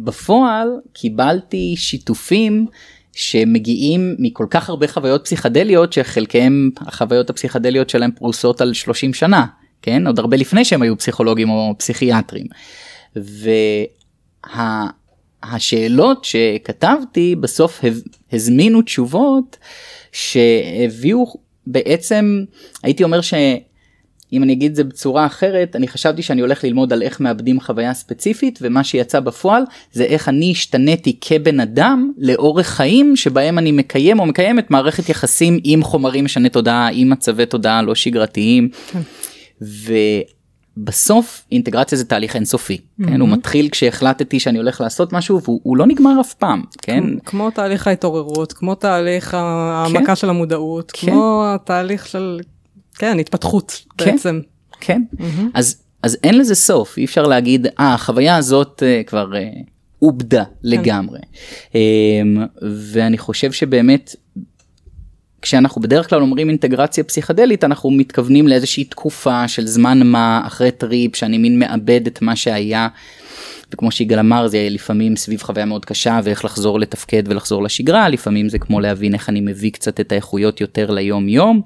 Speaker 3: בפועל קיבלתי שיתופים שמגיעים מכל כך הרבה חוויות פסיכדליות שחלקם החוויות הפסיכדליות שלהם פרוסות על 30 שנה כן עוד הרבה לפני שהם היו פסיכולוגים או פסיכיאטרים. וה... השאלות שכתבתי בסוף הזמינו תשובות שהביאו בעצם הייתי אומר שאם אני אגיד את זה בצורה אחרת אני חשבתי שאני הולך ללמוד על איך מאבדים חוויה ספציפית ומה שיצא בפועל זה איך אני השתניתי כבן אדם לאורך חיים שבהם אני מקיים או מקיימת מערכת יחסים עם חומרים משנה תודעה עם מצבי תודעה לא שגרתיים. כן. בסוף אינטגרציה זה תהליך אינסופי, mm-hmm. כן? הוא מתחיל כשהחלטתי שאני הולך לעשות משהו והוא לא נגמר אף פעם, כן?
Speaker 1: כמו תהליך ההתעוררות, כמו תהליך העמקה כן. של המודעות, כן. כמו התהליך של, כן, התפתחות כן. בעצם.
Speaker 3: כן, mm-hmm. אז, אז אין לזה סוף, אי אפשר להגיד, אה, החוויה הזאת uh, כבר uh, עובדה כן. לגמרי. Um, ואני חושב שבאמת כשאנחנו בדרך כלל אומרים אינטגרציה פסיכדלית אנחנו מתכוונים לאיזושהי תקופה של זמן מה אחרי trip שאני מין מאבד את מה שהיה. וכמו שיגאל אמר זה לפעמים סביב חוויה מאוד קשה ואיך לחזור לתפקד ולחזור לשגרה לפעמים זה כמו להבין איך אני מביא קצת את האיכויות יותר ליום יום.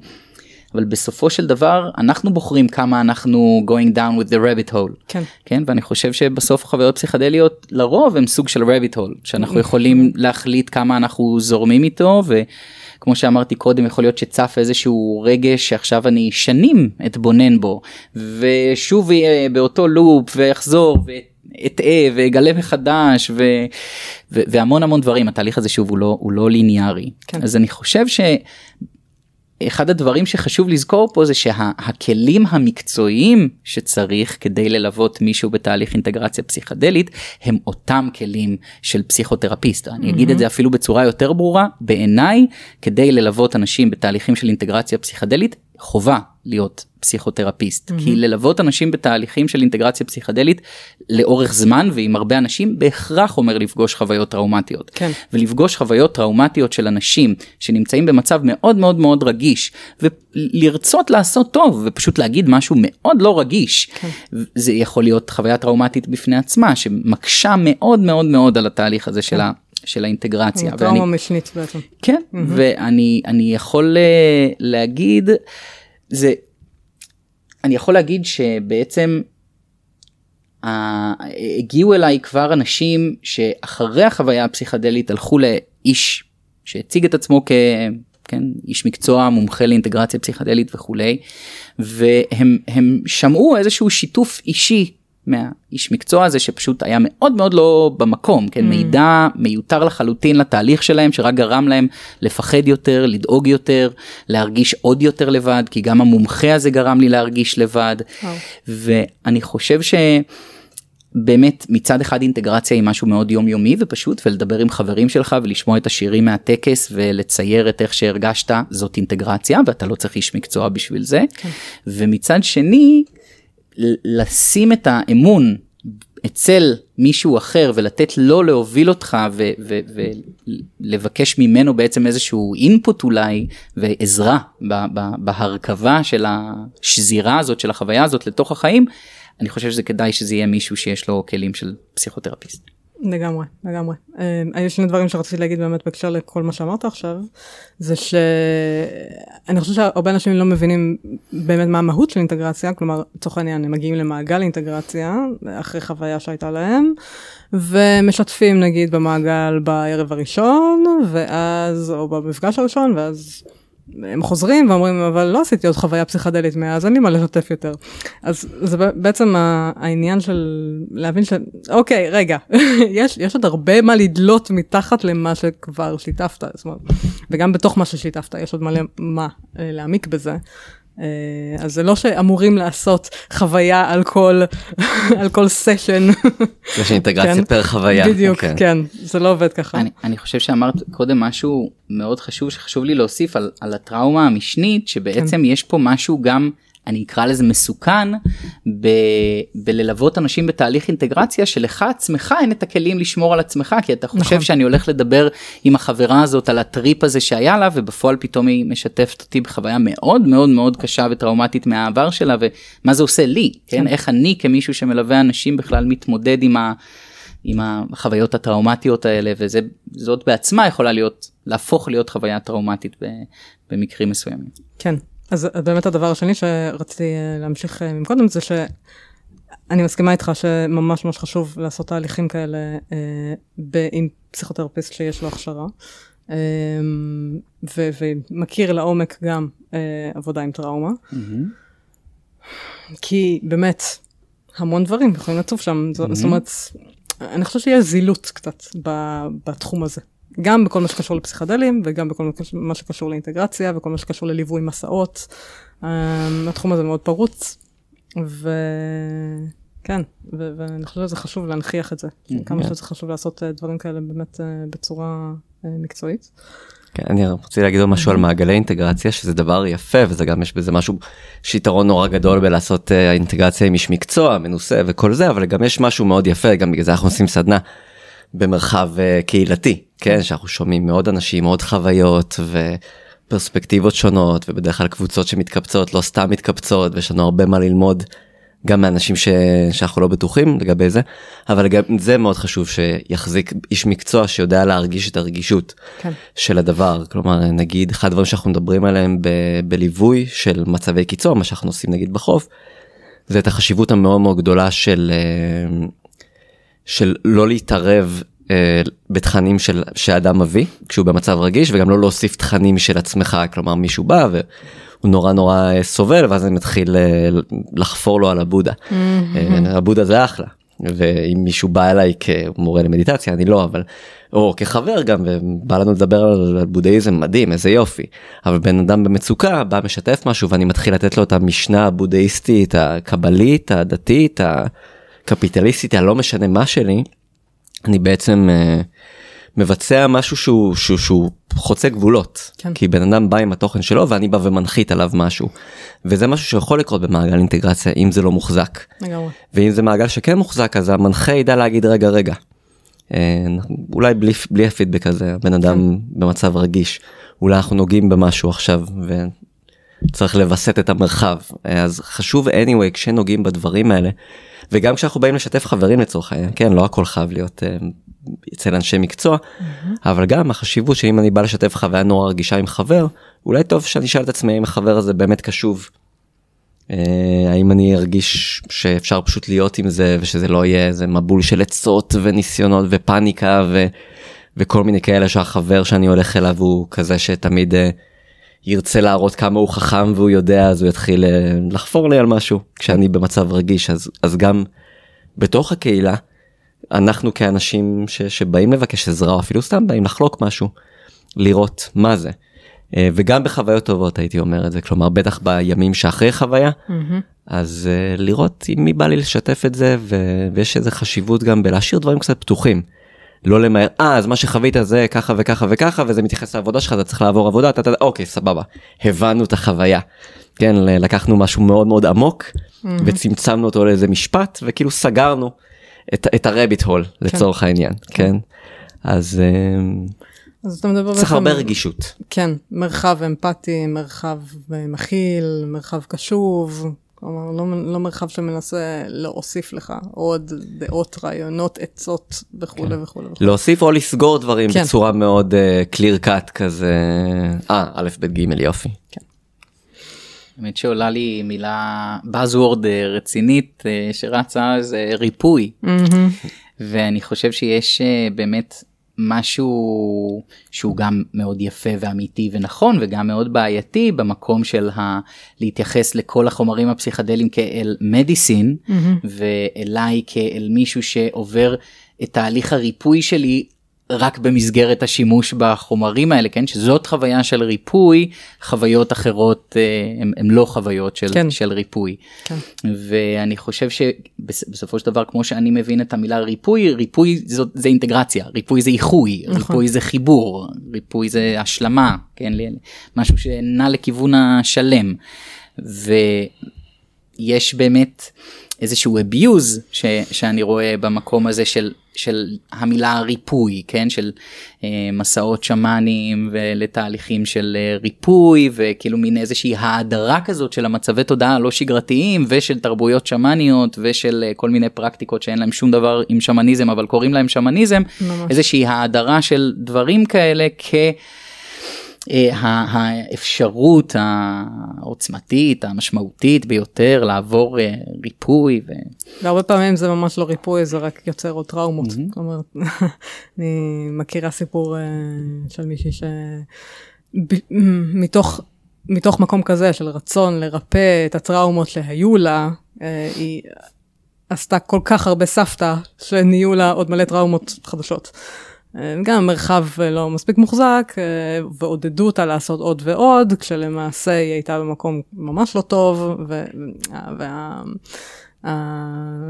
Speaker 3: אבל בסופו של דבר אנחנו בוחרים כמה אנחנו going down with the rabbit hole. כן. כן ואני חושב שבסוף חוויות פסיכדליות לרוב הם סוג של rabbit hole שאנחנו יכולים להחליט כמה אנחנו זורמים איתו. ו... כמו שאמרתי קודם יכול להיות שצף איזשהו רגש שעכשיו אני שנים אתבונן בו ושוב באותו לופ ואחזור ואטעה ואגלה מחדש ו, ו, והמון המון דברים התהליך הזה שוב הוא לא הוא לא ליניארי כן. אז אני חושב ש... אחד הדברים שחשוב לזכור פה זה שהכלים שה- המקצועיים שצריך כדי ללוות מישהו בתהליך אינטגרציה פסיכדלית הם אותם כלים של פסיכותרפיסט. Mm-hmm. אני אגיד את זה אפילו בצורה יותר ברורה בעיניי כדי ללוות אנשים בתהליכים של אינטגרציה פסיכדלית חובה להיות פסיכותרפיסט mm-hmm. כי ללוות אנשים בתהליכים של אינטגרציה פסיכדלית לאורך זמן ועם הרבה אנשים בהכרח אומר לפגוש חוויות טראומטיות כן. ולפגוש חוויות טראומטיות של אנשים שנמצאים במצב מאוד מאוד מאוד רגיש ולרצות לעשות טוב ופשוט להגיד משהו מאוד לא רגיש כן. זה יכול להיות חוויה טראומטית בפני עצמה שמקשה מאוד מאוד מאוד על התהליך הזה כן. של ה... של האינטגרציה.
Speaker 1: טראומה משנית בעצם.
Speaker 3: כן, mm-hmm. ואני יכול uh, להגיד, זה, אני יכול להגיד שבעצם uh, הגיעו אליי כבר אנשים שאחרי החוויה הפסיכדלית הלכו לאיש שהציג את עצמו כ... כן, איש מקצוע מומחה לאינטגרציה פסיכדלית וכולי, והם שמעו איזשהו שיתוף אישי מהאיש מקצוע הזה שפשוט היה מאוד מאוד לא במקום, כן, mm. מידע מיותר לחלוטין לתהליך שלהם שרק גרם להם לפחד יותר, לדאוג יותר, להרגיש עוד יותר לבד, כי גם המומחה הזה גרם לי להרגיש לבד, oh. ואני חושב ש... באמת מצד אחד אינטגרציה היא משהו מאוד יומיומי ופשוט ולדבר עם חברים שלך ולשמוע את השירים מהטקס ולצייר את איך שהרגשת זאת אינטגרציה ואתה לא צריך איש מקצוע בשביל זה. כן. ומצד שני לשים את האמון אצל מישהו אחר ולתת לו להוביל אותך ולבקש ממנו בעצם איזשהו אינפוט אולי ועזרה בהרכבה של השזירה הזאת של החוויה הזאת לתוך החיים. אני חושב שזה כדאי שזה יהיה מישהו שיש לו כלים של פסיכותרפיסט.
Speaker 1: לגמרי, לגמרי. אה, היו שני דברים שרציתי להגיד באמת בהקשר לכל מה שאמרת עכשיו, זה שאני חושבת שהרבה אנשים לא מבינים באמת מה המהות של אינטגרציה, כלומר, לצורך העניין, הם מגיעים למעגל אינטגרציה, אחרי חוויה שהייתה להם, ומשתפים נגיד במעגל בערב הראשון, ואז, או במפגש הראשון, ואז הם חוזרים ואומרים, אבל לא עשיתי עוד חוויה פסיכדלית מאז, אין לי מה לשתף יותר. אז זה בעצם העניין של להבין ש... אוקיי, רגע, יש, יש עוד הרבה מה לדלות מתחת למה שכבר שיתפת, זאת אומרת, וגם בתוך מה ששיתפת יש עוד מלא מה אה, להעמיק בזה. אה, אז זה לא שאמורים לעשות חוויה על כל, על כל סשן.
Speaker 2: יש אינטגרציה כן? פר חוויה.
Speaker 1: בדיוק, okay. אוקיי. כן, זה לא עובד ככה.
Speaker 3: אני, אני חושב שאמרת קודם משהו מאוד חשוב שחשוב לי להוסיף על, על הטראומה המשנית, שבעצם כן. יש פה משהו גם אני אקרא לזה מסוכן ב, בללוות אנשים בתהליך אינטגרציה שלך עצמך אין את הכלים לשמור על עצמך כי אתה חושב נכון. שאני הולך לדבר עם החברה הזאת על הטריפ הזה שהיה לה ובפועל פתאום היא משתפת אותי בחוויה מאוד מאוד מאוד קשה וטראומטית מהעבר שלה ומה זה עושה לי כן, כן. איך אני כמישהו שמלווה אנשים בכלל מתמודד עם ה... עם החוויות הטראומטיות האלה וזה זאת בעצמה יכולה להיות להפוך להיות חוויה טראומטית במקרים מסוימים.
Speaker 1: כן אז באמת הדבר השני שרציתי אה, להמשיך אה, מקודם זה שאני מסכימה איתך שממש ממש חשוב לעשות תהליכים כאלה אה, עם פסיכותרפיסט שיש לו הכשרה. אה, ו- ומכיר לעומק גם אה, עבודה עם טראומה. Mm-hmm. כי באמת, המון דברים יכולים לצוף שם, mm-hmm. זאת אומרת, אני חושבת שיש זילות קצת בתחום הזה. גם בכל מה שקשור לפסיכדלים וגם בכל מה שקשור לאינטגרציה וכל מה שקשור לליווי מסעות. Um, התחום הזה מאוד פרוץ, וכן, ו- ואני חושבת שזה חשוב להנכיח את זה, mm-hmm. כמה שזה חשוב לעשות uh, דברים כאלה באמת uh, בצורה uh, מקצועית.
Speaker 2: כן, אני רוצה להגיד עוד משהו על מעגלי אינטגרציה שזה דבר יפה וזה גם יש בזה משהו שיתרון נורא גדול בלעשות אינטגרציה עם איש מקצוע מנוסה וכל זה אבל גם יש משהו מאוד יפה גם בגלל זה אנחנו עושים סדנה במרחב קהילתי כן שאנחנו שומעים מאוד אנשים מאוד חוויות ופרספקטיבות שונות ובדרך כלל קבוצות שמתקבצות לא סתם מתקבצות ויש לנו הרבה מה ללמוד גם מאנשים ש... שאנחנו לא בטוחים לגבי זה אבל גם זה מאוד חשוב שיחזיק איש מקצוע שיודע להרגיש את הרגישות כן. של הדבר כלומר נגיד אחד הדברים שאנחנו מדברים עליהם ב... בליווי של מצבי קיצור מה שאנחנו עושים נגיד בחוף. זה את החשיבות המאוד מאוד גדולה של אה, של לא להתערב בתכנים של שאדם מביא כשהוא במצב רגיש וגם לא להוסיף תכנים של עצמך כלומר מישהו בא והוא נורא נורא אה, סובל ואז אני מתחיל אה, לחפור לו על הבודה. Mm-hmm. הבודה זה אחלה ואם מישהו בא אליי כמורה למדיטציה אני לא אבל או כחבר גם ובא לנו לדבר על בודהיזם מדהים איזה יופי אבל בן אדם במצוקה בא משתף משהו ואני מתחיל לתת לו את המשנה הבודהיסטית הקבלית הדתית הקפיטליסטית הלא משנה מה שלי. אני בעצם uh, מבצע משהו שהוא, שהוא, שהוא חוצה גבולות כן. כי בן אדם בא עם התוכן שלו ואני בא ומנחית עליו משהו וזה משהו שיכול לקרות במעגל אינטגרציה אם זה לא מוחזק לגמרי. ואם זה מעגל שכן מוחזק אז המנחה ידע להגיד רגע רגע. Uh, אולי בלי, בלי הפידבק הזה בן אדם כן. במצב רגיש אולי אנחנו נוגעים במשהו עכשיו וצריך לווסת את המרחב אז חשוב anyway כשנוגעים בדברים האלה וגם כשאנחנו באים לשתף חברים לצורך העניין כן לא הכל חייב להיות uh, אצל אנשי מקצוע mm-hmm. אבל גם החשיבות שאם אני בא לשתף חוויה נורא רגישה עם חבר אולי טוב שאני אשאל את עצמי אם החבר הזה באמת קשוב. Uh, האם אני ארגיש שאפשר פשוט להיות עם זה ושזה לא יהיה איזה מבול של עצות וניסיונות ופאניקה ו, וכל מיני כאלה שהחבר שאני הולך אליו הוא כזה שתמיד. ירצה להראות כמה הוא חכם והוא יודע אז הוא יתחיל אה, לחפור לי על משהו כשאני במצב רגיש אז אז גם בתוך הקהילה, אנחנו כאנשים ש, שבאים לבקש עזרה או אפילו סתם באים לחלוק משהו, לראות מה זה. אה, וגם בחוויות טובות הייתי אומר את זה, כלומר בטח בימים שאחרי חוויה,
Speaker 1: Mm-hmm.
Speaker 2: אז uh, לראות עם מי בא לי לשתף את זה ו- ויש איזה חשיבות גם בלהשאיר דברים קצת פתוחים. לא למהר, אה אז מה שחווית זה ככה וככה וככה וזה מתייחס לעבודה שלך אתה צריך לעבור עבודה, אתה, אתה, אוקיי סבבה, הבנו את החוויה. כן, לקחנו משהו מאוד מאוד עמוק
Speaker 1: Mm-hmm.
Speaker 2: וצמצמנו אותו לאיזה משפט וכאילו סגרנו את, את הרביט הול לצורך העניין, כן? אז אה,
Speaker 1: אז אתה מדבר
Speaker 2: צריך הרבה רגישות.
Speaker 1: כן, מרחב אמפתי, מרחב אה, מכיל, מרחב קשוב, כלומר לא, לא מרחב שמנסה להוסיף לך עוד דעות, רעיונות, עצות וכולי
Speaker 2: כן.
Speaker 1: וכולי. וכולי.
Speaker 2: להוסיף או לסגור דברים
Speaker 1: כן.
Speaker 2: בצורה מאוד קליר קאט כזה, אה, א', ב', ג', יופי.
Speaker 3: האמת שעולה לי מילה buzzword אה, רצינית אה, שרצה זה ריפוי
Speaker 1: מהמם.
Speaker 3: ואני חושב שיש אה, באמת משהו שהוא גם מאוד יפה ואמיתי ונכון וגם מאוד בעייתי במקום של ה... להתייחס לכל החומרים הפסיכדליים כאל מדיסין
Speaker 1: מהמם.
Speaker 3: ואליי כאל מישהו שעובר את תהליך הריפוי שלי רק במסגרת השימוש בחומרים האלה כן שזאת חוויה של ריפוי חוויות אחרות אה, הם, הם לא חוויות של,
Speaker 1: כן.
Speaker 3: של ריפוי
Speaker 1: כן.
Speaker 3: ואני חושב שבסופו של דבר כמו שאני מבין את המילה ריפוי ריפוי זאת זה אינטגרציה ריפוי זה איחוי
Speaker 1: נכון.
Speaker 3: ריפוי זה חיבור ריפוי זה השלמה כן משהו שנע לכיוון השלם. ויש באמת איזשהו abuse ש, שאני רואה במקום הזה של, של המילה ריפוי, כן? של אה, מסעות שמאנים ולתהליכים של אה, ריפוי וכאילו מין איזושהי האדרה כזאת של המצבי תודעה הלא שגרתיים ושל תרבויות שמאניות ושל אה, כל מיני פרקטיקות שאין להם שום דבר עם שמניזם אבל קוראים להם שמניזם,
Speaker 1: ממש.
Speaker 3: איזושהי האדרה של דברים כאלה כ... אה, האפשרות העוצמתית המשמעותית ביותר לעבור אה, ריפוי ו...
Speaker 1: והרבה פעמים זה ממש לא ריפוי, זה רק יוצר עוד טראומות.
Speaker 3: מהמם.
Speaker 1: כלומר, אני מכירה סיפור אה, של מישהי ש... ב- מתוך, מקום כזה של רצון לרפא את הטראומות שהיו לה, היא עשתה כל כך הרבה סבתא, שנהיו לה עוד מלא טראומות חדשות. אה, גם מרחב אה, לא מספיק מוחזק, אה, ועודדו אותה לעשות עוד ועוד, כשלמעשה היא הייתה במקום ממש לא טוב, ו- וה...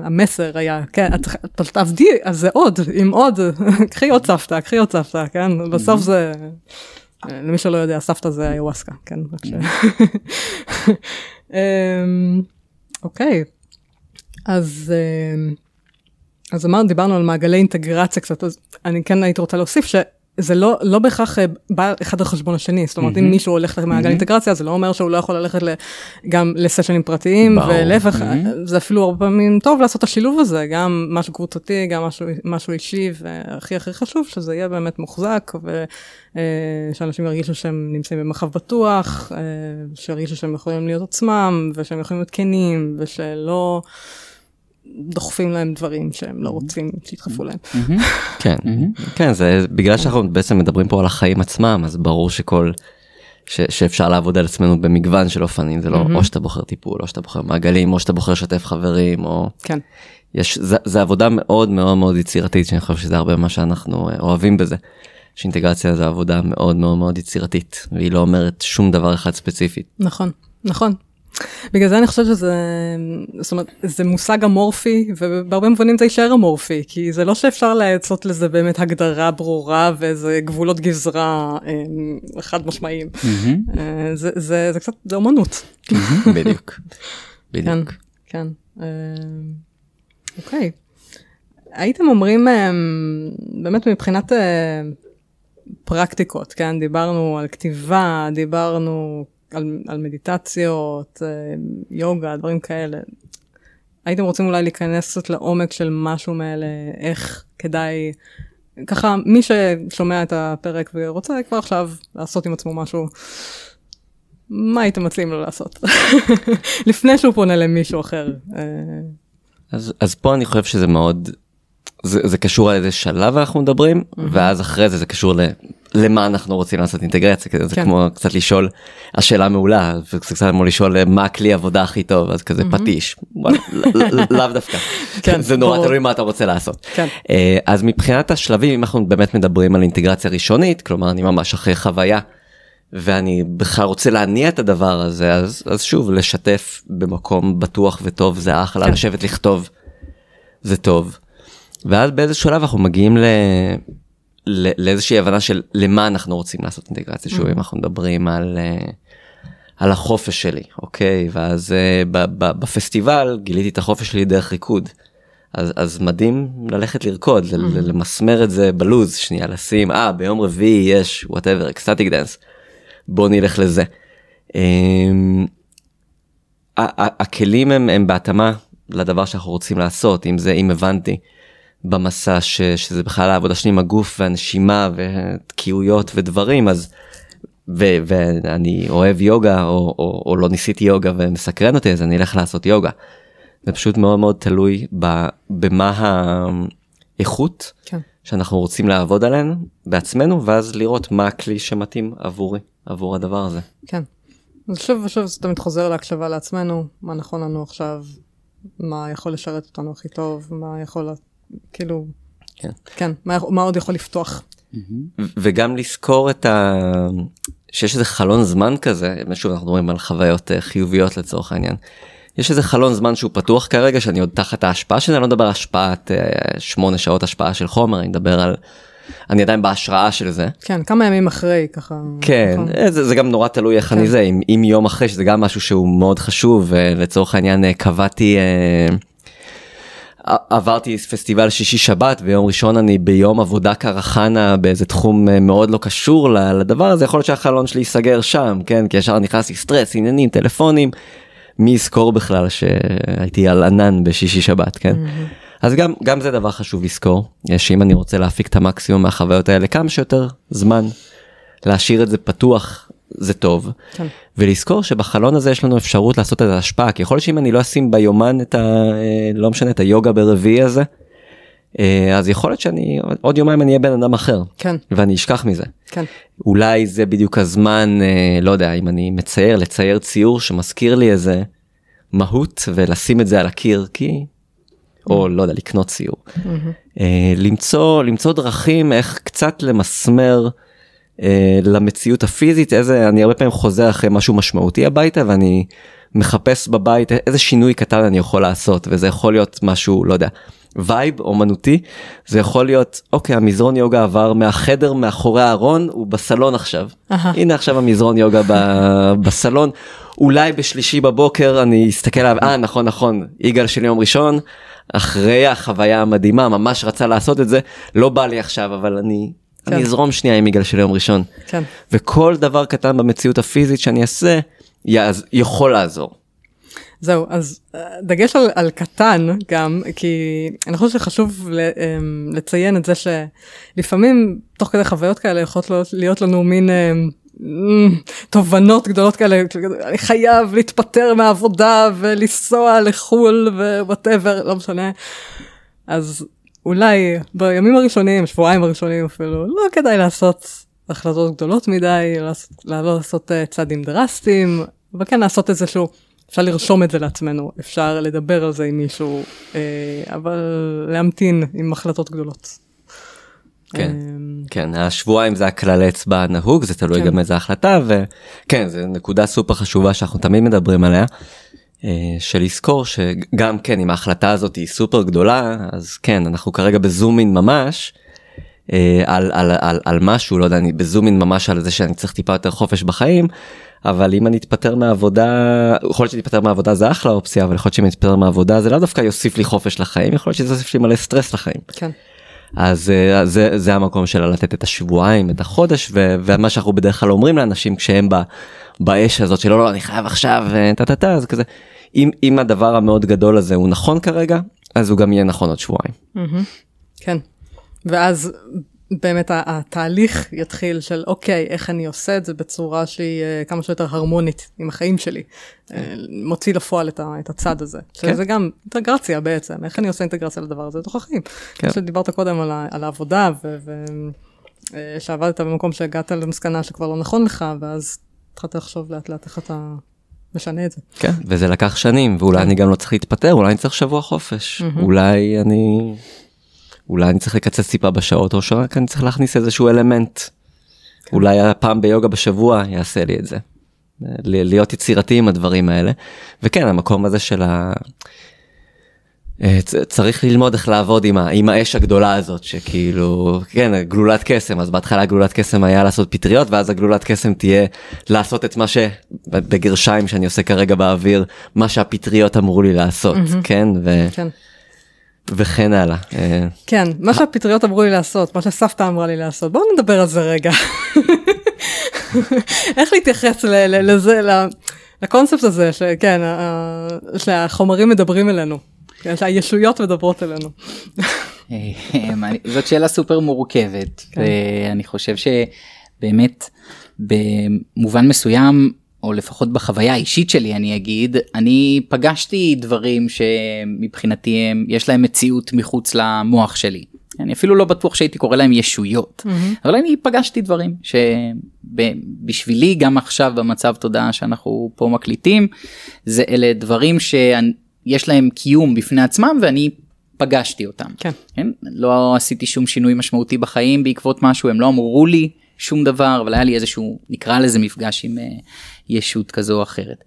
Speaker 1: המסר היה, כן, את תעבדי על זה עוד, עם עוד, קחי עוד סבתא, קחי עוד סבתא, כן, בסוף זה, למי שלא יודע, סבתא זה איוואסקה, כן, ש... אמ, אוקיי, אז אמ, אז אמרנו, דיברנו על מעגלי אינטגרציה קצת, אז אני כן הייתי רוצה להוסיף שזה לא, לא בהכרח אה, בא אחד על חשבון השני, זאת אומרת, אם מישהו הולך למעגל אינטגרציה, זה לא אומר שהוא לא יכול ללכת ל- גם לסשנים פרטיים. ולהפך, זה אפילו הרבה פעמים טוב לעשות את השילוב הזה, גם משהו קבוצתי, גם משהו, משהו אישי, והכי הכי חשוב שזה יהיה באמת מוחזק, ושאנשים ירגישו שהם נמצאים במרחב בטוח, אה, שירגישו שהם יכולים להיות עצמם, ושהם יכולים להיות כנים, ושלא... דוחפים להם דברים שהם לא רוצים שידחפו להם.
Speaker 2: כן, כן, זה בגלל שאנחנו בעצם מדברים פה על החיים עצמם, אז ברור שכל, ש, שאפשר לעבוד על עצמנו במגוון של אופנים, זה לא או שאתה בוחר טיפול, או שאתה בוחר מעגלים, או שאתה בוחר לשתף חברים, או...
Speaker 1: כן.
Speaker 2: יש, זה, זה עבודה מאוד מאוד מאוד יצירתית, שאני חושב שזה הרבה מה שאנחנו אה, אוהבים בזה. שאינטגרציה זה עבודה מאוד מאוד מאוד יצירתית, והיא לא אומרת שום דבר אחד ספציפית.
Speaker 1: נכון, נכון. בגלל זה אני חושבת שזה, זאת אומרת, זה מושג אמורפי, ובהרבה מובנים זה יישאר אמורפי, כי זה לא שאפשר לעשות לזה באמת הגדרה ברורה ואיזה גבולות גזרה אה, חד משמעיים. אה, זה, זה, זה קצת, זה אומנות.
Speaker 2: בדיוק.
Speaker 1: כן,
Speaker 2: בדיוק.
Speaker 1: כן. אה, אוקיי. הייתם אומרים, אה, באמת מבחינת אה, פרקטיקות, כן, דיברנו על כתיבה, דיברנו על, על מדיטציות, אה, יוגה, דברים כאלה. הייתם רוצים אולי להיכנס קצת לעומק של משהו מאלה, איך כדאי, ככה, מי ששומע את הפרק ורוצה כבר עכשיו לעשות עם עצמו משהו, מה הייתם מציעים לו לעשות? לפני שהוא פונה למישהו אחר. אה,
Speaker 2: אז, אז פה אני חושב שזה מאוד, זה, זה קשור על איזה שלב אנחנו מדברים, ואז אחרי זה זה קשור למה אנחנו רוצים לעשות אינטגרציה כזה זה
Speaker 1: כן.
Speaker 2: כמו קצת לשאול השאלה מעולה זה קצת כמו לשאול אה, מה הכלי עבודה הכי טוב אז כזה פטיש ל- ל- לאו דווקא
Speaker 1: כן,
Speaker 2: זה נורא. תלוי מה אתה רוצה לעשות
Speaker 1: כן.
Speaker 2: אה, אז מבחינת השלבים אם אנחנו באמת מדברים על אינטגרציה ראשונית כלומר אני ממש אחרי חוויה. ואני בכלל רוצה להניע את הדבר הזה אז אז שוב לשתף במקום בטוח וטוב זה אחלה
Speaker 1: כן.
Speaker 2: לשבת לכתוב זה טוב. ואז באיזה שלב אנחנו מגיעים. ל... לאיזושהי הבנה של למה אנחנו רוצים לעשות אינטגרציה שוב אם אנחנו מדברים על. אה, על החופש שלי אוקיי ואז אה, ב- ב- בפסטיבל גיליתי את החופש שלי דרך ריקוד. אז, אז מדהים ללכת לרקוד ל- למסמר את זה בלו"ז שנייה לשים אה ביום רביעי יש whatever ecstatic dance בוא נלך לזה. אמ, הכלים הם, הם בהתאמה לדבר שאנחנו רוצים לעשות אם זה אם הבנתי במסע ש, שזה בכלל העבודה שלי עם הגוף והנשימה ותקיעויות ודברים אז ו- ואני אוהב יוגה או, או, או לא ניסיתי יוגה ומסקרן אותי אז אני אלך לעשות יוגה. זה פשוט מאוד מאוד תלוי ב, במה האיכות
Speaker 1: כן.
Speaker 2: שאנחנו רוצים לעבוד עליהן בעצמנו ואז לראות מה הכלי שמתאים עבורי עבור הדבר הזה.
Speaker 1: כן. אז שוב ושוב זה תמיד חוזר להקשבה לעצמנו, מה נכון לנו עכשיו, מה יכול לשרת אותנו הכי טוב, מה יכול, כאילו,
Speaker 2: כן.
Speaker 1: כן, מה, מה עוד יכול לפתוח.
Speaker 2: וגם לזכור את ה... שיש איזה חלון זמן כזה, שוב אנחנו מדברים על חוויות אה, חיוביות לצורך העניין. יש איזה חלון זמן שהוא פתוח כרגע שאני עוד תחת ההשפעה שלי, אני לא מדבר על השפעת אה, שמונה שעות השפעה של חומר, אני מדבר על... אני עדיין בהשראה של זה.
Speaker 1: כן, כמה ימים אחרי, ככה.
Speaker 2: כן,
Speaker 1: נכון?
Speaker 2: אה, זה, זה גם נורא תלוי איך אני
Speaker 1: כן.
Speaker 2: זה, אם, אם יום אחרי שזה גם משהו שהוא מאוד חשוב, לצורך העניין קבעתי, אה, עברתי פסטיבל שישי שבת ויום ראשון אני ביום עבודה קרחנה באיזה תחום אה, מאוד לא קשור לדבר הזה, יכול להיות שהחלון שלי ייסגר שם, כן, כי ישר נכנס לי סטרס, עניינים, טלפונים, מי יזכור בכלל שהייתי על ענן בשישי שבת, כן. אז גם גם זה דבר חשוב לזכור. שאם אני רוצה להפיק את המקסימום מהחוויות האלה כמה שיותר זמן להשאיר את זה פתוח זה טוב
Speaker 1: כן.
Speaker 2: ולזכור שבחלון הזה יש לנו אפשרות לעשות את ההשפעה כי יכול להיות שאם אני לא אשים ביומן את ה... אה, לא משנה את היוגה ברביעי הזה אה, אז יכול להיות שאני עוד יומיים אני אהיה בן אדם אחר
Speaker 1: כן,
Speaker 2: ואני אשכח מזה.
Speaker 1: כן,
Speaker 2: אולי זה בדיוק הזמן אה, לא יודע אם אני מצייר לצייר ציור שמזכיר לי איזה מהות ולשים את זה על הקיר כי או לא יודע לקנות ציור. אה, למצוא למצוא דרכים איך קצת למסמר למציאות הפיזית איזה אני הרבה פעמים חוזר אחרי משהו משמעותי הביתה ואני מחפש בבית איזה שינוי קטן אני יכול לעשות וזה יכול להיות משהו לא יודע vibe אומנותי. זה יכול להיות אוקיי המזרון יוגה עבר מהחדר מאחורי הארון הוא בסלון עכשיו.
Speaker 1: אהה.
Speaker 2: הנה עכשיו המזרון יוגה ב- בסלון. אולי בשלישי בבוקר אני אסתכל עליו אה נכון נכון יגאל של יום ראשון אחרי החוויה המדהימה ממש רצה לעשות את זה. לא בא לי עכשיו אבל אני
Speaker 1: כן.
Speaker 2: אני אזרום שנייה עם יגאל של יום ראשון
Speaker 1: כן.
Speaker 2: וכל דבר קטן במציאות הפיזית שאני אעשה יעז, יכול לעזור.
Speaker 1: זהו, אז אה, דגש על, על קטן גם, כי אני חושבת שחשוב ל, אמ, לציין את זה שלפעמים תוך כדי חוויות כאלה יכולות להיות, להיות לנו מין אמ, תובנות גדולות כאלה, אני חייב להתפטר מהעבודה ולנסוע לחו"ל ו whatever, לא משנה. אז אולי בימים הראשונים, שבועיים הראשונים אפילו, לא כדאי לעשות החלטות גדולות מדי, לעשות, לא לעשות אה, צעדים דרסטיים, אבל כן לעשות איזשהו, אפשר לרשום את זה לעצמנו, אפשר לדבר על זה עם מישהו, אה, אבל להמתין עם החלטות גדולות.
Speaker 2: כן.
Speaker 1: אה,
Speaker 2: כן, השבועיים זה הכלל אצבע הנהוג, זה תלוי
Speaker 1: כן.
Speaker 2: גם איזה החלטה, וכן, זו נקודה סופר חשובה שאנחנו תמיד מדברים עליה, אה, של לזכור שגם כן, אם ההחלטה הזאת היא סופר גדולה, אז כן, אנחנו כרגע בזומין ממש, אה, על, על, על, על משהו, לא יודע, אני בזומין ממש על זה שאני צריך טיפה יותר חופש בחיים, אבל אם אני אתפטר מהעבודה, יכול להיות שתתפטר מהעבודה זה אחלה אופציה, אבל יכול להיות שאם אני אתפטר מהעבודה זה לא דווקא יוסיף לי חופש לחיים, יכול להיות שזה יוסיף לי מלא סטרס לחיים.
Speaker 1: כן,
Speaker 2: אז אה, זה זה המקום שלה לתת את השבועיים את החודש ו- ומה שאנחנו בדרך כלל אומרים לאנשים כשהם ב- באש הזאת שלא לא אני חייב עכשיו אה, טה טה טה אז כזה אם אם הדבר המאוד גדול הזה הוא נכון כרגע אז הוא גם יהיה נכון עוד שבועיים.
Speaker 1: כן. ואז באמת התהליך יתחיל של אוקיי, איך אני עושה את זה בצורה שהיא אה, כמה שיותר הרמונית עם החיים שלי. אה, מוציא לפועל את, ה, את הצד הזה.
Speaker 2: כן.
Speaker 1: שזה גם אינטגרציה בעצם, איך אני עושה אינטגרציה לדבר הזה לתוך החיים.
Speaker 2: כן.
Speaker 1: כן. שדיברת קודם על, ה, על העבודה ו... ו אה, שעבדת במקום שהגעת למסקנה שכבר לא נכון לך, ואז התחלת לחשוב לאט לאט איך אתה משנה את זה.
Speaker 2: כן, וזה לקח שנים, ואולי אני גם לא צריך להתפטר, אולי אני צריך שבוע חופש, אולי אני... אולי אני צריך לקצץ טיפה בשעות, או שרק אני צריך להכניס איזשהו אלמנט. אולי הפעם ביוגה בשבוע יעשה לי את זה. להיות יצירתי עם הדברים האלה. וכן, המקום הזה של ה... אה, צריך ללמוד איך לעבוד עם, ה- עם האש הגדולה הזאת שכאילו כן גלולת קסם אז בהתחלה גלולת קסם היה לעשות פטריות ואז הגלולת קסם תהיה לעשות את מה שבגרשיים שאני עושה כרגע באוויר מה שהפטריות אמרו לי לעשות כן, ו...
Speaker 1: כן.
Speaker 2: וכן הלאה. אה,
Speaker 1: כן, מה שהפטריות אמרו לי לעשות, מה שסבתא אמרה לי לעשות, בואו נדבר על זה רגע. איך להתייחס ל- ל- לזה, ל- לקונספט הזה, שכן, שהחומרים מדברים אלינו, כן, שהישויות מדברות אלינו.
Speaker 3: אני- זאת שאלה סופר מורכבת
Speaker 1: כן.
Speaker 3: ואני חושב שבאמת במובן מסוים או לפחות בחוויה האישית שלי אני אגיד אני פגשתי דברים שמבחינתי הם יש להם מציאות מחוץ למוח שלי. אני אפילו לא בטוח שהייתי קורא להם ישויות אבל אני פגשתי דברים שבשבילי גם עכשיו במצב תודעה שאנחנו פה מקליטים זה אלה דברים שיש להם קיום בפני עצמם ואני פגשתי אותם.
Speaker 1: כן.
Speaker 3: כן? לא עשיתי שום שינוי משמעותי בחיים בעקבות משהו הם לא אמרו לי שום דבר אבל היה לי איזשהו נקרא לזה מפגש עם uh, ישות כזו או אחרת.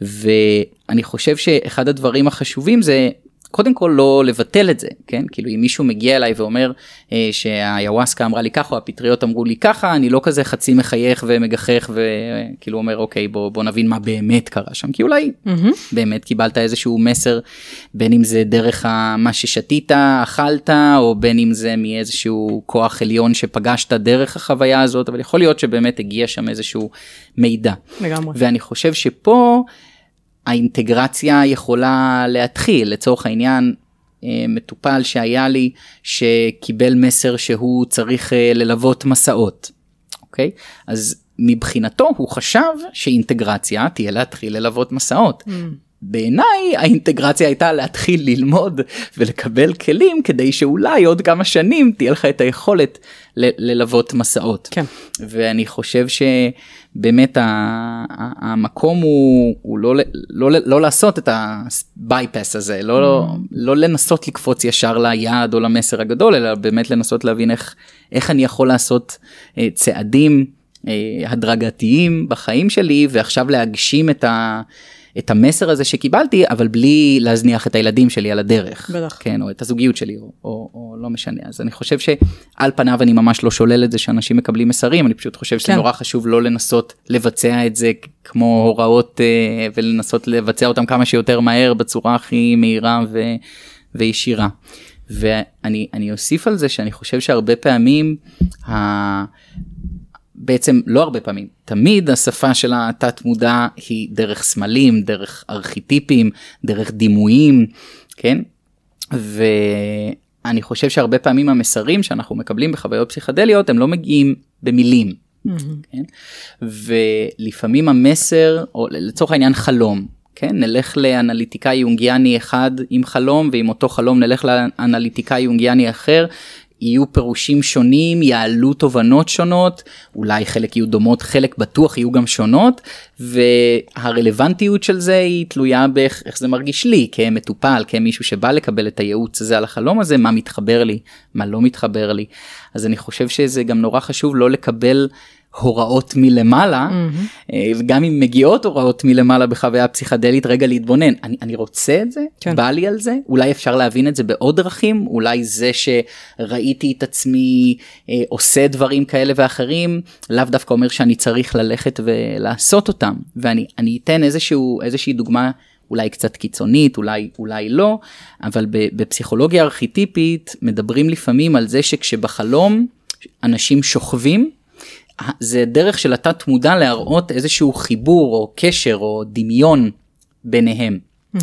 Speaker 3: ואני חושב שאחד הדברים החשובים זה קודם כל לא לבטל את זה כן כאילו אם מישהו מגיע אליי ואומר אה, שהיוואסקה אמרה לי ככה או הפטריות אמרו לי ככה אני לא כזה חצי מחייך ומגחך וכאילו אומר אוקיי בוא בוא נבין מה באמת קרה שם כי אולי באמת קיבלת איזשהו מסר בין אם זה דרך ה- מה ששתית אכלת או בין אם זה מאיזשהו כוח עליון שפגשת דרך החוויה הזאת אבל יכול להיות שבאמת הגיע שם איזשהו מידע.
Speaker 1: לגמרי.
Speaker 3: ואני חושב שפה האינטגרציה יכולה להתחיל לצורך העניין אה, מטופל שהיה לי שקיבל מסר שהוא צריך אה, ללוות מסעות. אוקיי? אז מבחינתו הוא חשב שאינטגרציה תהיה להתחיל ללוות מסעות. בעיניי האינטגרציה הייתה להתחיל ללמוד ולקבל כלים כדי שאולי עוד כמה שנים תהיה לך את היכולת ל- ללוות מסעות.
Speaker 1: כן.
Speaker 3: ואני חושב שבאמת ה- ה- המקום הוא, הוא לא, לא, ל- לא לעשות את הבייפס הזה, לא, לא לנסות לקפוץ ישר ליעד או למסר הגדול, אלא באמת לנסות להבין איך, איך אני יכול לעשות אה, צעדים אה, הדרגתיים בחיים שלי ועכשיו להגשים את ה... את המסר הזה שקיבלתי אבל בלי להזניח את הילדים שלי על הדרך
Speaker 1: בטח.
Speaker 3: כן או את הזוגיות שלי או, או, או לא משנה אז אני חושב שעל פניו אני ממש לא שולל את זה שאנשים מקבלים מסרים אני פשוט חושב שזה
Speaker 1: כן.
Speaker 3: נורא חשוב לא לנסות לבצע את זה כמו הוראות אה, ולנסות לבצע אותם כמה שיותר מהר בצורה הכי מהירה ו, וישירה. ואני אני אוסיף על זה שאני חושב שהרבה פעמים. ה... בעצם לא הרבה פעמים תמיד השפה של התת מודע היא דרך סמלים דרך ארכיטיפים דרך דימויים כן ואני חושב שהרבה פעמים המסרים שאנחנו מקבלים בחוויות פסיכדליות הם לא מגיעים במילים. כן? ולפעמים המסר או לצורך העניין חלום כן נלך לאנליטיקאי יונגיאני אחד עם חלום ועם אותו חלום נלך לאנליטיקאי יונגיאני אחר יהיו פירושים שונים יעלו תובנות שונות אולי חלק יהיו דומות חלק בטוח יהיו גם שונות והרלוונטיות של זה היא תלויה באיך זה מרגיש לי כמטופל כמישהו שבא לקבל את הייעוץ הזה על החלום הזה מה מתחבר לי מה לא מתחבר לי. אז אני חושב שזה גם נורא חשוב לא לקבל הוראות מלמעלה וגם אם מגיעות הוראות מלמעלה בחוויה פסיכדלית רגע להתבונן אני, אני רוצה את זה
Speaker 1: כן.
Speaker 3: בא לי על זה אולי אפשר להבין את זה בעוד דרכים אולי זה שראיתי את עצמי אה, עושה דברים כאלה ואחרים לאו דווקא אומר שאני צריך ללכת ולעשות אותם ואני אני אתן איזשהו איזושהי דוגמה. אולי קצת קיצונית אולי אולי לא אבל בפסיכולוגיה ארכיטיפית מדברים לפעמים על זה שכשבחלום אנשים שוכבים זה דרך של התת מודע להראות איזשהו חיבור או קשר או דמיון ביניהם.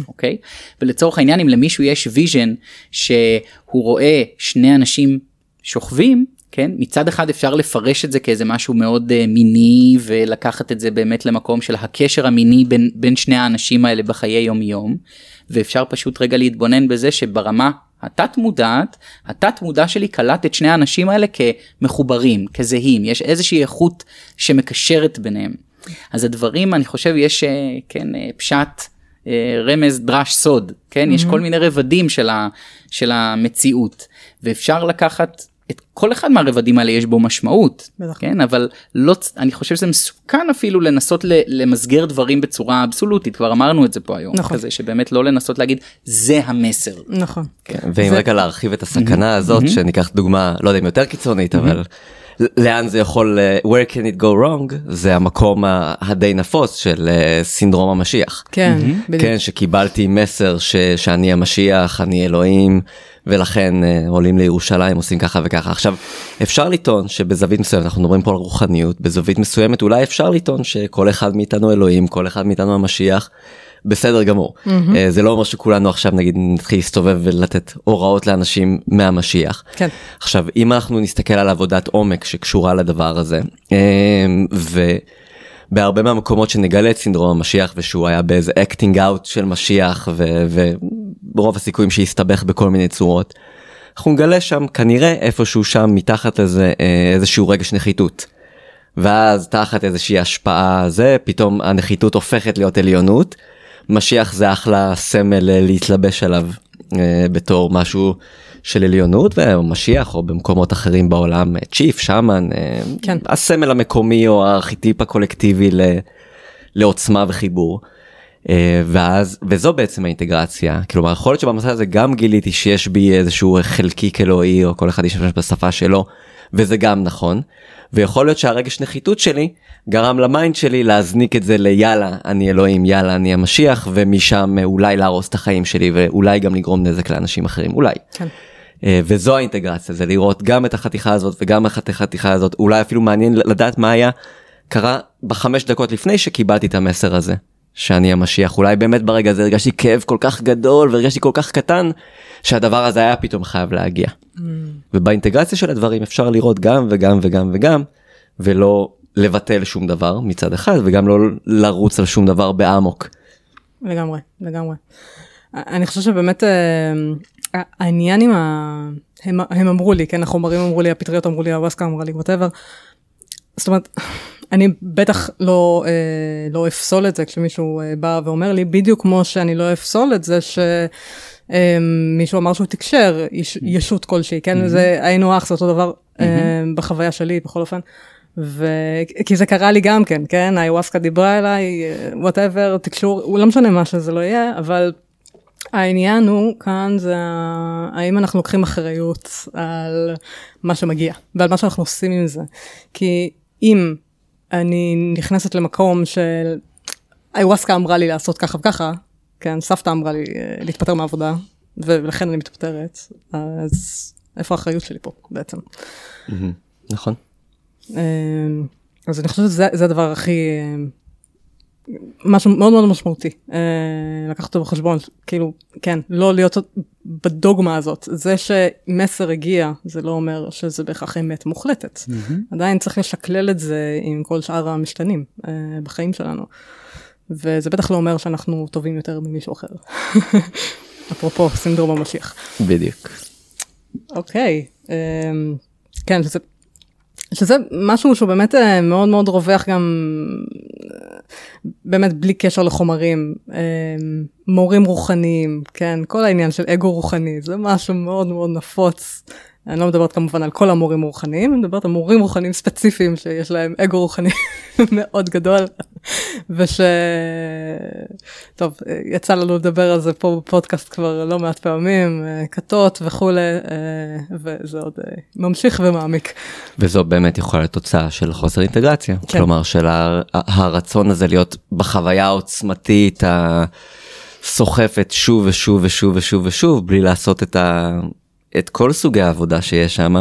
Speaker 3: אוקיי? ולצורך העניין אם למישהו יש vision שהוא רואה שני אנשים שוכבים, כן? מצד אחד אפשר לפרש את זה כאיזה משהו מאוד uh, מיני ולקחת את זה באמת למקום של הקשר המיני בין, בין שני האנשים האלה בחיי יום יום ואפשר פשוט רגע להתבונן בזה שברמה התת מודעת, התת מודע שלי קלט את שני האנשים האלה כמחוברים, כזהים, יש איזושהי איכות שמקשרת ביניהם. אז הדברים, אני חושב, יש, אה, כן, אה, פשט, אה, רמז, דרש, סוד, כן, mm-hmm. יש כל מיני רבדים של, ה, של המציאות, ואפשר לקחת את כל אחד מהרבדים האלה יש בו משמעות, בטח. כן, אבל לא, אני חושב שזה מסוכן אפילו לנסות למסגר דברים בצורה אבסולוטית, כבר אמרנו את זה פה היום, נכון. כזה שבאמת לא לנסות להגיד זה המסר.
Speaker 1: נכון.
Speaker 2: כן, ואם זה... רגע להרחיב את הסכנה הזאת, שניקח דוגמה, לא יודע אם יותר קיצונית, אבל לאן זה יכול, אה, where can it go wrong, זה המקום הדי נפוץ של אה, סינדרום המשיח.
Speaker 1: כן,
Speaker 2: בדיוק. כן, שקיבלתי מסר ש, שאני המשיח, אני אלוהים. ולכן uh, עולים לירושלים עושים ככה וככה עכשיו אפשר לטעון שבזווית מסוימת אנחנו מדברים פה על רוחניות בזווית מסוימת אולי אפשר לטעון שכל אחד מאיתנו אלוהים כל אחד מאיתנו המשיח. בסדר גמור mm-hmm. זה לא אומר שכולנו עכשיו נגיד נתחיל להסתובב ולתת הוראות לאנשים מהמשיח
Speaker 1: כן.
Speaker 2: עכשיו אם אנחנו נסתכל על עבודת עומק שקשורה לדבר הזה uh, ו... בהרבה מהמקומות שנגלה את סינדרום המשיח ושהוא היה באיזה acting out של משיח וברוב הסיכויים שיסתבך בכל מיני צורות. אנחנו נגלה שם כנראה איפשהו שם מתחת לזה אה, איזשהו רגש נחיתות. ואז תחת איזושהי השפעה זה פתאום הנחיתות הופכת להיות עליונות. משיח זה אחלה סמל אה, להתלבש עליו אה, בתור משהו של עליונות ומשיח או במקומות אחרים בעולם צ'יף שמן אה, כן. הסמל המקומי או הארכיטיפ הקולקטיבי ל, לעוצמה וחיבור. אה, ואז וזו בעצם האינטגרציה כלומר יכול להיות שבמסע הזה גם גיליתי שיש בי איזשהו חלקיק אלוהי או כל אחד ישתמש בשפה שלו וזה גם נכון ויכול להיות שהרגש נחיתות שלי גרם ל mind שלי להזניק את זה ליאללה אני אלוהים יאללה אני המשיח ומשם אולי להרוס את החיים שלי ואולי גם לגרום נזק לאנשים אחרים אולי. כן. אה, וזו האינטגרציה זה לראות גם את החתיכה הזאת וגם את החתיכה הזאת אולי אפילו מעניין לדעת מה היה קרה בחמש דקות לפני שקיבלתי את המסר הזה שאני המשיח אולי באמת ברגע הזה הרגשתי כאב כל כך גדול והרגשתי כל כך קטן שהדבר הזה היה פתאום חייב להגיע. Mm. ובאינטגרציה של הדברים אפשר לראות גם וגם וגם וגם ולא לבטל שום דבר מצד אחד וגם לא לרוץ על שום דבר באמוק.
Speaker 1: לגמרי לגמרי. אני חושב שבאמת אה, העניין עם ה... הם, הם אמרו לי, כן, החומרים אמרו לי, הפטריות אמרו לי, הווסקה אמרה לי, ווטאבר. זאת אומרת, אני בטח לא, אה, לא אפסול את זה כשמישהו אה, בא ואומר לי, בדיוק כמו שאני לא אפסול את זה שמישהו אמר שהוא תקשר יש, ישות כלשהי, כן, mm-hmm. זה היינו אח, זה אותו דבר mm-hmm. אה, בחוויה שלי, בכל אופן. ו... כי זה קרה לי גם כן, כן, היווסקה דיברה אליי, וואטאבר, תקשור, לא משנה מה שזה לא יהיה, אבל העניין הוא כאן זה האם אנחנו לוקחים אחריות על מה שמגיע ועל מה שאנחנו עושים עם זה. כי אם אני נכנסת למקום של איווסקה אמרה לי לעשות ככה וככה, כן, סבתא אמרה לי אה, להתפטר מהעבודה ולכן אני מתפטרת, אז איפה האחריות שלי פה בעצם?
Speaker 2: נכון.
Speaker 1: אה, אז אני חושבת שזה הדבר הכי משהו מאוד מאוד משמעותי אה, לקחת אותו בחשבון כאילו כן לא להיות בדוגמה הזאת זה שמסר הגיע זה לא אומר שזה בהכרח אמת מוחלטת mm-hmm. עדיין צריך לשקלל את זה עם כל שאר המשתנים אה, בחיים שלנו. וזה בטח לא אומר שאנחנו טובים יותר ממישהו אחר. אפרופו סינדרום המשיח.
Speaker 2: בדיוק.
Speaker 1: אוקיי אה, כן זה שזה משהו שהוא באמת אה, מאוד מאוד רווח גם אה, באמת בלי קשר לחומרים אה, מורים רוחניים כן כל העניין של אגו רוחני זה משהו מאוד מאוד נפוץ אני לא מדברת כמובן על כל המורים הרוחניים, אני מדברת על מורים רוחניים ספציפיים שיש להם אגו רוחני מאוד גדול, וש... טוב, יצא לנו לדבר על זה פה בפודקאסט כבר לא מעט פעמים, כתות וכולי, וזה עוד ממשיך ומעמיק.
Speaker 2: וזו באמת יכולה להיות תוצאה של חוסר אינטגרציה, כן. כלומר של הרצון הזה להיות בחוויה העוצמתית, הסוחפת שוב ושוב ושוב ושוב ושוב, בלי לעשות את ה... את כל סוגי העבודה שיש שם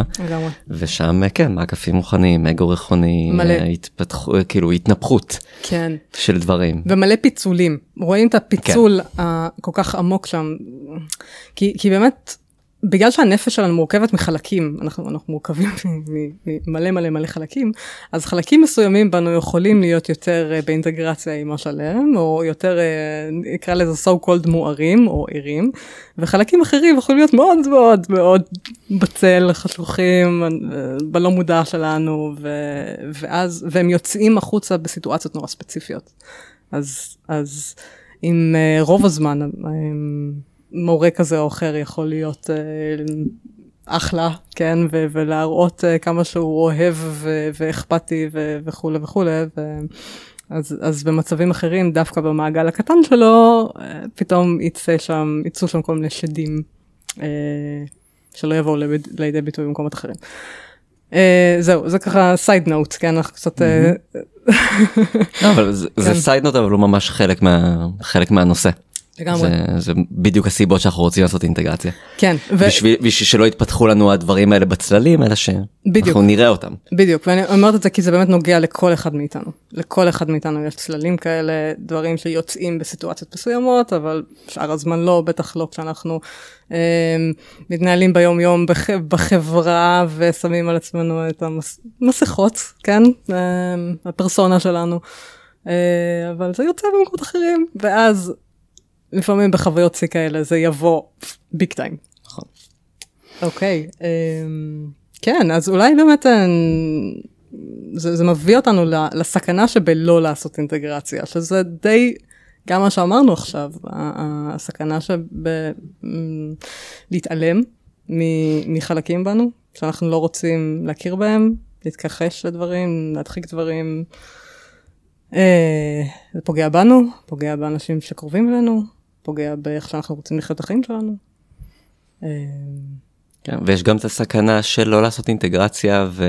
Speaker 2: ושם כן מעקפים מוכנים אגו רכוני התפתחו כאילו התנפחות
Speaker 1: כן.
Speaker 2: של דברים.
Speaker 1: ומלא פיצולים. רואים את הפיצול כן. הכל כך עמוק שם. כי, כי באמת בגלל שהנפש שלנו מורכבת מחלקים, אנחנו, אנחנו מורכבים ממלא מלא מלא חלקים, אז חלקים מסוימים בנו יכולים להיות יותר uh, באינטגרציה עם השלם, או יותר, uh, נקרא לזה so called מוארים או ערים, וחלקים אחרים יכולים להיות מאוד מאוד מאוד בצל, חשוכים, uh, בלא מודע שלנו, ו, ואז, והם יוצאים החוצה בסיטואציות נורא ספציפיות. אז, אז uh, רוב הזמן, um, מורה כזה או אחר יכול להיות אה, אחלה, כן, ו- ולהראות אה, כמה שהוא אוהב ו- ואכפתי ו- וכולי וכולי, ו- אז, אז במצבים אחרים, דווקא במעגל הקטן שלו, אה, פתאום יצא שם, יצאו שם כל מיני שדים שלא יבואו לידי, לידי ביטוי במקומות אחרים. אה, זהו, זה ככה side note, כן, אנחנו קצת... אה,
Speaker 2: לא, אבל זה side כן. note, אבל הוא ממש חלק, מה, חלק מהנושא.
Speaker 1: לגמרי.
Speaker 2: זה, זה בדיוק הסיבות שאנחנו רוצים לעשות אינטגרציה.
Speaker 1: כן.
Speaker 2: ו... בשביל, בשביל שלא יתפתחו לנו הדברים האלה בצללים, אלא שאנחנו נראה אותם.
Speaker 1: בדיוק, ואני אומרת את זה כי זה באמת נוגע לכל אחד מאיתנו. לכל אחד מאיתנו יש צללים כאלה, דברים שיוצאים בסיטואציות מסוימות, אבל שאר הזמן לא, בטח לא כשאנחנו אה, מתנהלים ביום יום בח, בחברה ושמים על עצמנו את המסכות, כן? אה, הפרסונה שלנו. אה, אבל זה יוצא במקומות אחרים, ואז לפעמים בחוויות שיא כאלה זה יבוא ביג טיים.
Speaker 2: נכון.
Speaker 1: אוקיי, אמ, כן, אז אולי באמת אה, זה, זה מביא אותנו לסכנה שבלא לעשות אינטגרציה, שזה די גם מה שאמרנו עכשיו, הסכנה שבלהתעלם מחלקים בנו, שאנחנו לא רוצים להכיר בהם, להתכחש לדברים, להדחיק דברים. אה, זה פוגע בנו, פוגע באנשים שקרובים אלינו, פוגע באיך שאנחנו רוצים לחיות את החיים שלנו.
Speaker 2: כן, ויש גם את הסכנה של לא לעשות אינטגרציה ו...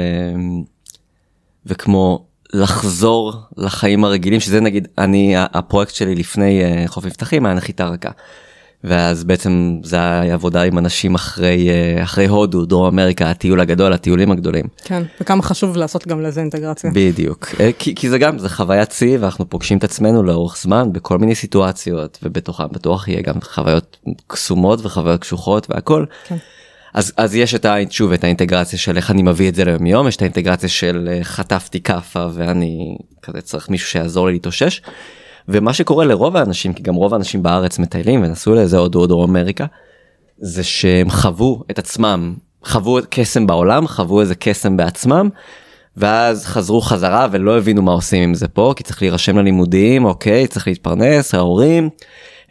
Speaker 2: וכמו לחזור לחיים הרגילים שזה נגיד אני הפרויקט שלי לפני אה, חוף מבטחים היה נחיתה רכה. ואז בעצם זה היה עבודה עם אנשים אחרי אה, אחרי הודו דרום אמריקה הטיול הגדול הטיולים הגדולים.
Speaker 1: כן וכמה חשוב לעשות גם לזה אינטגרציה.
Speaker 2: בדיוק אה, כי, כי זה גם זה חוויית שיא ואנחנו פוגשים את עצמנו לאורך זמן בכל מיני סיטואציות ובתוכם בטוח יהיה גם חוויות קסומות וחוויות קשוחות והכל. כן. אז אז יש את שוב את האינטגרציה של איך אני מביא את זה ליום יום יש את האינטגרציה של אה, חטפתי כאפה ואני כזה צריך מישהו שיעזור לי להתאושש. ומה שקורה לרוב האנשים כי גם רוב האנשים בארץ מטיילים ונסעו לאיזה הודו או דרום אמריקה זה שהם חוו את עצמם חוו קסם בעולם חוו איזה קסם בעצמם ואז חזרו חזרה ולא הבינו מה עושים עם זה פה כי צריך להירשם ללימודים אוקיי צריך להתפרנס ההורים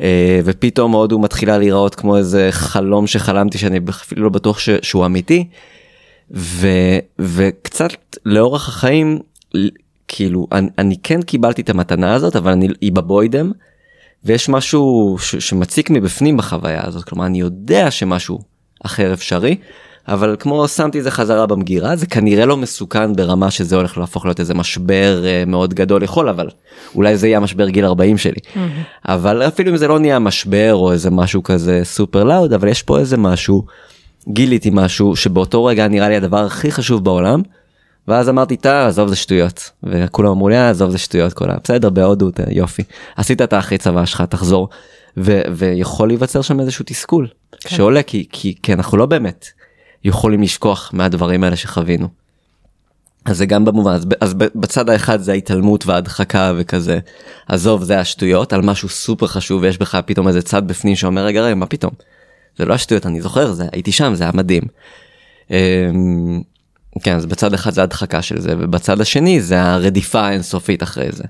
Speaker 2: אה, ופתאום הודו מתחילה להיראות כמו איזה חלום שחלמתי שאני אפילו לא בטוח ש, שהוא אמיתי. ו, וקצת לאורך החיים כאילו אני, אני כן קיבלתי את המתנה הזאת אבל אני היא בבוידם ויש משהו ש, שמציק מבפנים בחוויה הזאת כלומר אני יודע שמשהו אחר אפשרי אבל כמו שמתי את זה חזרה במגירה זה כנראה לא מסוכן ברמה שזה הולך להפוך להיות איזה משבר uh, מאוד גדול יכול אבל אולי זה יהיה משבר גיל 40 שלי mm-hmm. אבל אפילו אם זה לא נהיה משבר או איזה משהו כזה סופר לאוד אבל יש פה איזה משהו גיליתי משהו שבאותו רגע נראה לי הדבר הכי חשוב בעולם. ואז אמרתי טה עזוב זה שטויות וכולם אמרו לי אה, עזוב זה שטויות כל בסדר בהודו יופי עשית את האחרי צבא שלך תחזור ו- ויכול להיווצר שם איזשהו תסכול כן. שעולה כי, כי כי אנחנו לא באמת יכולים לשכוח מהדברים האלה שחווינו. אז זה גם במובן אז, אז בצד האחד זה ההתעלמות וההדחקה וכזה עזוב זה השטויות על משהו סופר חשוב ויש בך פתאום איזה צד בפנים שאומר רגע רגע מה פתאום. זה לא השטויות אני זוכר זה הייתי שם זה היה מדהים. כן אז בצד אחד זה הדחקה של זה ובצד השני זה הרדיפה האינסופית אחרי זה.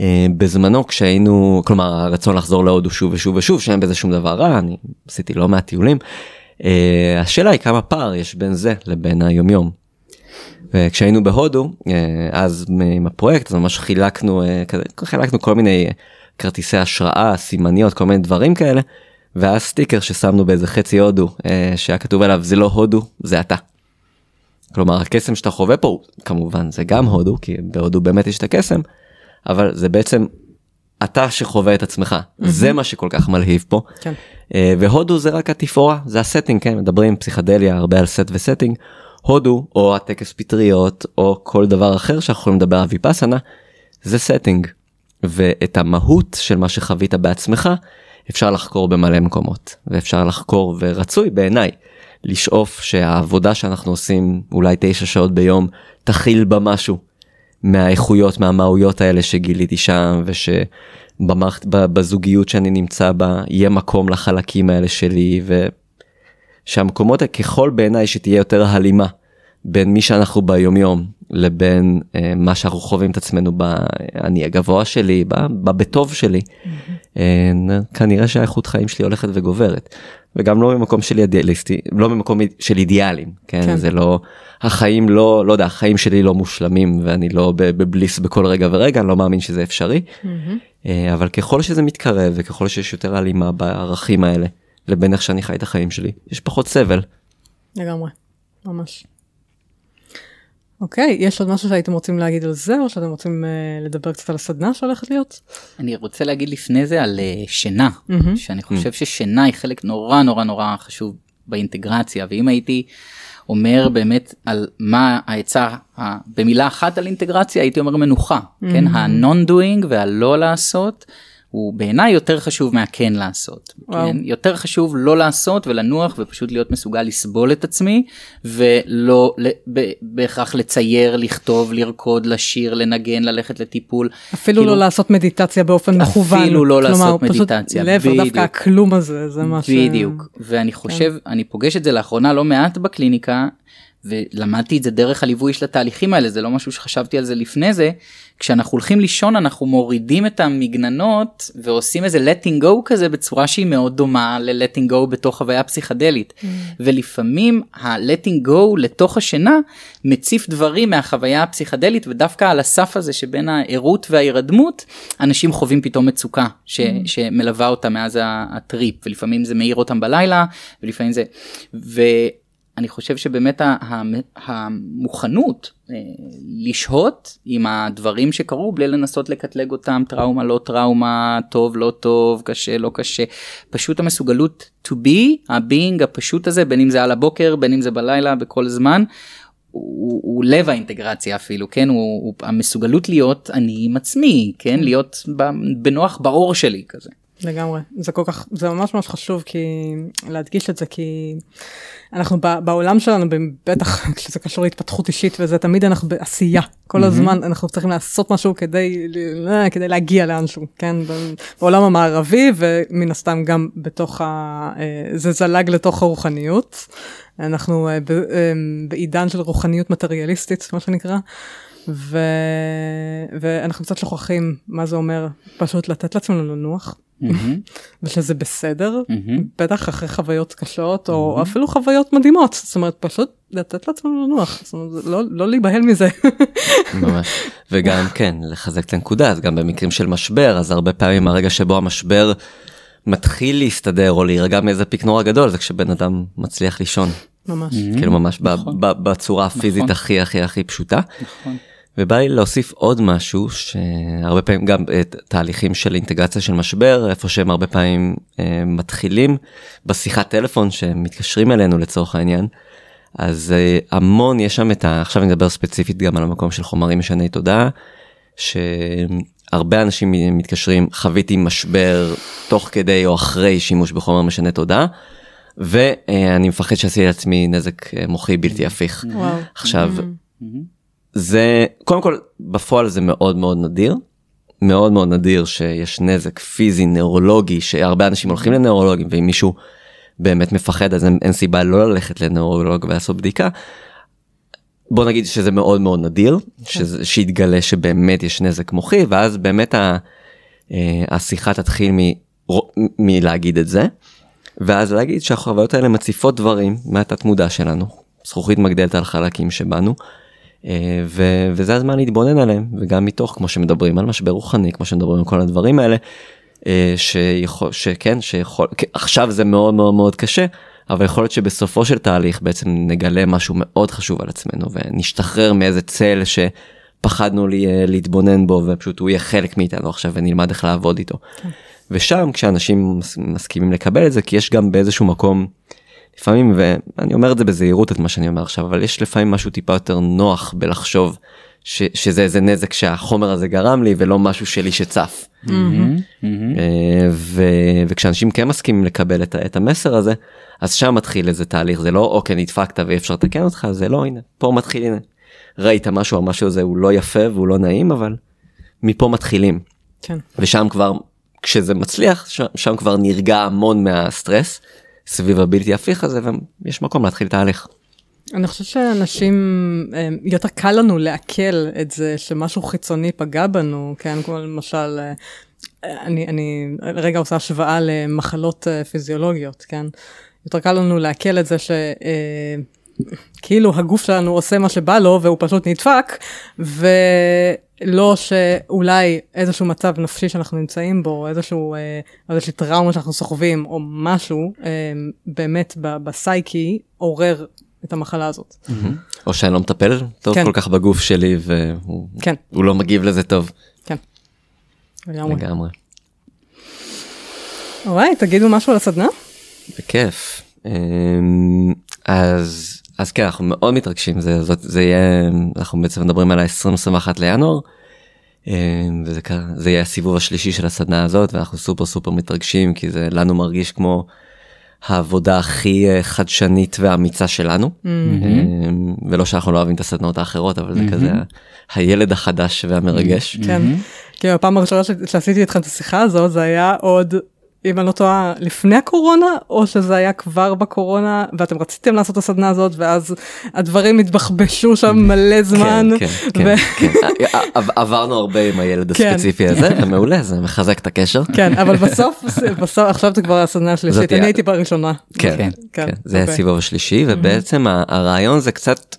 Speaker 2: אה, בזמנו כשהיינו כלומר הרצון לחזור להודו שוב ושוב ושוב שאין בזה שום דבר רע אני עשיתי לא מעט טיולים. אה, השאלה היא כמה פער יש בין זה לבין היומיום. וכשהיינו בהודו אה, אז עם הפרויקט אז ממש חילקנו חילקנו כל מיני כרטיסי השראה סימניות כל מיני דברים כאלה. והיה סטיקר ששמנו באיזה חצי הודו שהיה כתוב עליו זה לא הודו זה אתה. כלומר הקסם שאתה חווה פה כמובן זה גם הודו כי בהודו באמת יש את הקסם אבל זה בעצם אתה שחווה את עצמך. mm-hmm. זה מה שכל כך מלהיב פה. כן. uh, והודו זה רק התפאורה זה ה setting כן? מדברים פסיכדליה הרבה על set ו setting. הודו או הטקס פטריות או כל דבר אחר שאנחנו יכולים לדבר על ויפאסנה זה setting. ואת המהות של מה שחווית בעצמך אפשר לחקור במלא מקומות. ואפשר לחקור ורצוי בעיניי לשאוף שהעבודה שאנחנו עושים אולי תשע שעות ביום תכיל בה משהו מהאיכויות מהמהויות האלה שגיליתי שם ושבמערכת בזוגיות שאני נמצא בה יהיה מקום לחלקים האלה שלי ושהמקומות ככל בעיניי שתהיה יותר הלימה בין מי שאנחנו ביומיום לבין אה, מה שאנחנו חווים את עצמנו באני הגבוה שלי בבטוב שלי mm-hmm. אה, כנראה שהאיכות חיים שלי הולכת וגוברת וגם לא ממקום של אידיאליסטי לא ממקום של אידיאלים כן, כן. זה לא החיים לא לא יודע החיים שלי לא מושלמים ואני לא בבליס בכל רגע ורגע אני לא מאמין שזה אפשרי mm-hmm. אבל ככל שזה מתקרב וככל שיש יותר הלימה בערכים האלה לבין איך שאני חי את החיים שלי יש פחות סבל.
Speaker 1: לגמרי ממש. אוקיי, יש עוד משהו שהייתם רוצים להגיד על זה, או שאתם רוצים uh, לדבר קצת על הסדנה שהולכת להיות?
Speaker 3: אני רוצה להגיד לפני זה על uh, שינה, mm-hmm. שאני חושב mm-hmm. ששינה היא חלק נורא נורא נורא חשוב באינטגרציה, ואם הייתי אומר באמת על מה העצה, במילה אחת על אינטגרציה, הייתי אומר מנוחה, mm-hmm. כן, ה-non doing והלא לעשות. הוא בעיניי יותר חשוב מהכן לעשות. כן? יותר חשוב לא לעשות ולנוח ופשוט להיות מסוגל לסבול את עצמי ולא ב- בהכרח לצייר, לכתוב, לרקוד, לשיר, לנגן, ללכת לטיפול.
Speaker 1: אפילו כאילו, לא לעשות מדיטציה באופן מכוון.
Speaker 3: אפילו לא כלומר, לעשות מדיטציה.
Speaker 1: כלומר, פשוט לב, דווקא הכלום הזה, זה מה ש...
Speaker 3: בדיוק. ואני כן. חושב, כן. אני פוגש את זה לאחרונה לא מעט בקליניקה. ולמדתי את זה דרך הליווי של התהליכים האלה זה לא משהו שחשבתי על זה לפני זה כשאנחנו הולכים לישון אנחנו מורידים את המגננות ועושים איזה letting go כזה בצורה שהיא מאוד דומה ל-letting go בתוך חוויה פסיכדלית mm. ולפעמים ה-letting go לתוך השינה מציף דברים מהחוויה הפסיכדלית ודווקא על הסף הזה שבין הערות וההירדמות אנשים חווים פתאום מצוקה ש- mm. שמלווה אותם מאז הטריפ ולפעמים זה מאיר אותם בלילה ולפעמים זה. ו- אני חושב שבאמת המוכנות אה, לשהות עם הדברים שקרו בלי לנסות לקטלג אותם טראומה לא טראומה טוב לא טוב קשה לא קשה פשוט המסוגלות to be ה being הפשוט הזה בין אם זה על הבוקר בין אם זה בלילה בכל זמן. הוא, הוא לב האינטגרציה אפילו כן הוא, הוא המסוגלות להיות אני עם עצמי כן להיות בנוח בעור שלי כזה.
Speaker 1: לגמרי. זה כל כך זה ממש ממש חשוב כי להדגיש את זה כי אנחנו בעולם שלנו בטח כשזה קשור להתפתחות אישית וזה תמיד אנחנו בעשייה. כל הזמן אנחנו צריכים לעשות משהו כדי אה, כדי להגיע לאנשהו כן? בעולם המערבי ומן הסתם גם בתוך ה... אה, זה זלג לתוך הרוחניות. אנחנו אה, בעידן של רוחניות מטריאליסטית מה שנקרא. ו... ואנחנו קצת שוכחים מה זה אומר פשוט לתת לעצמנו לנוח ושזה בסדר בטח אחרי חוויות קשות או אפילו חוויות מדהימות זאת אומרת פשוט לתת לעצמנו לנוח זאת אומרת, לא, לא להיבהל מזה.
Speaker 2: ממש. וגם כן לחזק את הנקודה אז גם במקרים של משבר אז הרבה פעמים הרגע שבו המשבר מתחיל להסתדר או להירגע מאיזה פיק נורא גדול זה כשבן אדם מצליח לישון.
Speaker 1: ממש.
Speaker 2: כאילו ממש נכון. בצורה הפיזית נכון. הכי הכי הכי פשוטה. נכון. ובא לי להוסיף עוד משהו שהרבה פעמים גם את תהליכים של אינטגרציה של משבר איפה שהם הרבה פעמים אה, מתחילים בשיחת טלפון שמתקשרים אלינו לצורך העניין. אז אה, המון יש שם את ה... עכשיו אני אדבר ספציפית גם על המקום של חומרים משני תודעה. שהרבה אנשים מתקשרים חוויתי משבר תוך כדי או אחרי שימוש בחומר משנה תודעה. ואני מפחד שעשיתי לעצמי נזק אה, מוחי בלתי הפיך. וואו. עכשיו. Mm-hmm. זה קודם כל בפועל זה מאוד מאוד נדיר. מאוד מאוד נדיר שיש נזק פיזי נאורולוגי שהרבה אנשים הולכים לנאורולוגים ואם מישהו באמת מפחד אז אין, אין סיבה לא ללכת לנאורולוג ולעשות בדיקה. בוא נגיד שזה מאוד מאוד נדיר שזה, שיתגלה שבאמת יש נזק מוחי ואז באמת ה, אה, השיחה תתחיל מ, מלהגיד את זה ואז להגיד שהחוויות האלה מציפות דברים מהתת מודע שלנו זכוכית מגדלת על חלקים שבנו. אה, ו- וזה הזמן להתבונן עליהם וגם מתוך כמו שמדברים על משבר רוחני כמו שמדברים על כל הדברים האלה אה, שיכול שכן שיכול עכשיו זה מאוד מאוד מאוד קשה אבל יכול להיות שבסופו של תהליך בעצם נגלה משהו מאוד חשוב על עצמנו ונשתחרר מאיזה צל שפחדנו לי, אה, להתבונן בו ופשוט הוא יהיה חלק מאיתנו עכשיו ונלמד איך לעבוד איתו. כן. ושם כשאנשים מסכימים לקבל את זה כי יש גם באיזשהו מקום לפעמים ואני אומר את זה בזהירות את מה שאני אומר עכשיו אבל יש לפעמים משהו טיפה יותר נוח בלחשוב ש, שזה איזה נזק שהחומר הזה גרם לי ולא משהו שלי שצף.
Speaker 3: מהמם, מהמם.
Speaker 2: אה, ו, וכשאנשים כן מסכימים לקבל את, את המסר הזה אז שם מתחיל איזה תהליך זה לא אוקיי נדפקת ואי אפשר לתקן אותך זה לא הנה פה מתחיל הנה ראית משהו המשהו הזה הוא לא יפה והוא לא נעים אבל מפה מתחילים
Speaker 1: כן.
Speaker 2: ושם כבר כשזה מצליח שם, שם כבר נרגע המון מהסטרס סביב הבלתי הפיך הזה ויש מקום להתחיל תהליך.
Speaker 1: אני חושבת שאנשים, אה, יותר קל לנו לעכל את זה שמשהו חיצוני פגע בנו, כן, כמו למשל, אה, אני, אני רגע עושה השוואה למחלות אה, פיזיולוגיות, כן? יותר קל לנו לעכל את זה ש... כאילו הגוף שלנו עושה מה שבא לו והוא פשוט נדפק, ולא שאולי איזשהו מצב נפשי שאנחנו נמצאים בו, איזשהו, אה, איזושהי טראומה שאנחנו סוחבים, או משהו, אה, באמת בסייקי עורר את המחלה הזאת.
Speaker 2: או שאני לא מטפל טוב
Speaker 1: כן.
Speaker 2: כל כך בגוף שלי והוא
Speaker 1: כן,
Speaker 2: הוא לא מגיב לזה טוב
Speaker 1: כן. לגמרי.
Speaker 2: לגמרי.
Speaker 1: אולי, תגידו משהו על הסדנה?
Speaker 2: בכיף. אמ, אז אז כן אנחנו מאוד מתרגשים זה זאת זה יהיה אנחנו בעצם מדברים על ה-2021 לינואר. אמ, וזה זה יהיה הסיבוב השלישי של הסדנה הזאת ואנחנו סופר סופר מתרגשים כי זה לנו מרגיש כמו העבודה הכי אה, חדשנית ואמיצה שלנו אמ, ולא שאנחנו לא אוהבים את הסדנאות האחרות אבל זה כזה הילד החדש והמרגש.
Speaker 1: כן. כי הפעם הראשונה שעשיתי איתכם את השיחה הזאת, זה היה עוד, אם אני לא טועה, לפני הקורונה, או שזה היה כבר בקורונה, ואתם רציתם לעשות את הסדנה הזאת, ואז הדברים התבחבשו שם מלא זמן.
Speaker 2: כן, כן,
Speaker 1: ו-
Speaker 2: כן, כן. עב- עברנו הרבה עם הילד
Speaker 1: כן.
Speaker 2: הספציפי הזה ומעולה זה מחזק את הקשר.
Speaker 1: כן, אבל בסוף, בסוף, עכשיו זה כבר הסדנה השלישית, אני הייתי בראשונה.
Speaker 2: כן,
Speaker 3: כן,
Speaker 1: כן,
Speaker 2: כן, זה
Speaker 1: אוקיי.
Speaker 2: הסיבוב השלישי ובעצם הרעיון זה קצת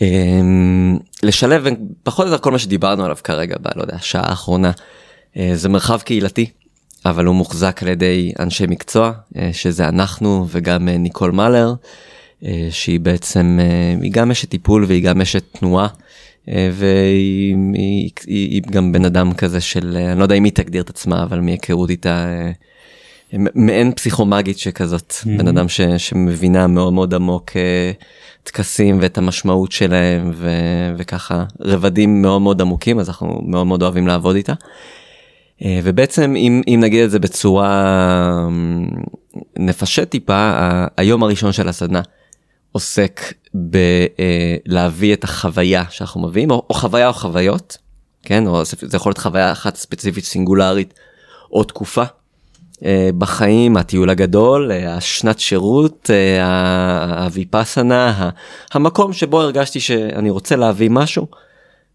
Speaker 2: אמ, לשלב פחות או יותר כל מה שדיברנו עליו כרגע בלא יודע שעה האחרונה אה, זה מרחב קהילתי אבל הוא מוחזק על ידי אנשי מקצוע אה, שזה אנחנו וגם אה, ניקול מאלר אה, שהיא בעצם היא גם אשת טיפול והיא גם אשת תנועה. והיא היא, היא, היא גם בן אדם כזה של אני לא יודע אם היא תגדיר את עצמה אבל מהיכרות איתה מעין פסיכומגית שכזאת בן אדם ש, שמבינה מאוד מאוד עמוק טקסים ואת המשמעות שלהם ו, וככה רבדים מאוד מאוד עמוקים אז אנחנו מאוד מאוד אוהבים לעבוד איתה. אה, ובעצם אם, אם נגיד את זה בצורה אמ, נפשט טיפה היום הראשון של הסדנה עוסק בלהביא את החוויה שאנחנו מביאים או, או חוויה או חוויות כן? או זה יכול להיות חוויה אחת ספציפית סינגולרית או תקופה אה, בחיים הטיול הגדול אה, השנת שירות אה, הוויפאסנה המקום שבו הרגשתי שאני רוצה להביא משהו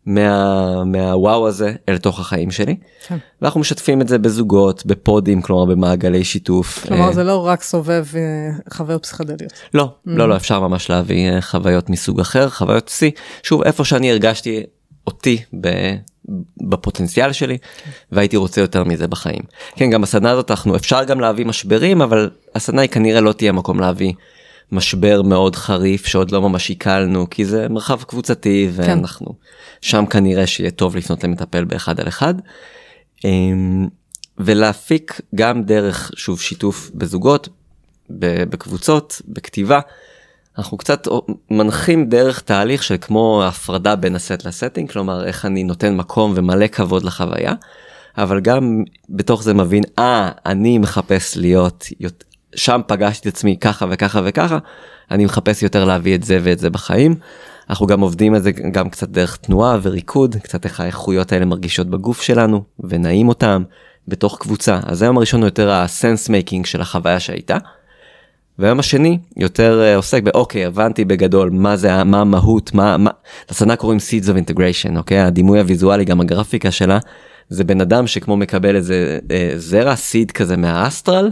Speaker 2: מה, מהוואו הזה אל תוך החיים שלי
Speaker 1: כן.
Speaker 2: ואנחנו משתפים את זה בזוגות בפודים כלומר במעגלי שיתוף.
Speaker 1: כלומר,
Speaker 2: אה,
Speaker 1: זה לא רק סובב אה, חוויות פסיכדליות.
Speaker 2: לא לא לא אפשר ממש להביא אה, חוויות מסוג אחר חוויות שיא שוב איפה שאני הרגשתי אותי ב- בפוטנציאל שלי והייתי רוצה יותר מזה בחיים. כן גם בסדנה הזאת אנחנו אפשר גם להביא משברים אבל הסדנה היא כנראה לא תהיה מקום להביא משבר מאוד חריף שעוד לא ממש עיכלנו כי זה מרחב קבוצתי ואנחנו שם כנראה שיהיה טוב לפנות למטפל באחד על אחד. אמ, ולהפיק גם דרך שוב שיתוף בזוגות בקבוצות בכתיבה אנחנו קצת מנחים דרך תהליך של כמו הפרדה בין הסט לסטינג כלומר איך אני נותן מקום ומלא כבוד לחוויה אבל גם בתוך זה מבין אה אני מחפש להיות יות- שם פגשתי את עצמי ככה וככה וככה אני מחפש יותר להביא את זה ואת זה בחיים. אנחנו גם עובדים על זה גם קצת דרך תנועה וריקוד קצת איך האיכויות האלה מרגישות בגוף שלנו ונעים אותם בתוך קבוצה אז היום הראשון הוא יותר ה sense making של החוויה שהייתה. והיום השני יותר אה, עוסק באוקיי הבנתי בגדול מה זה מה המהות מה מה לסדנה קוראים seeds of integration אוקיי הדימוי הוויזואלי גם הגרפיקה שלה זה בן אדם שכמו מקבל איזה אה, זרע seed כזה מהאסטרל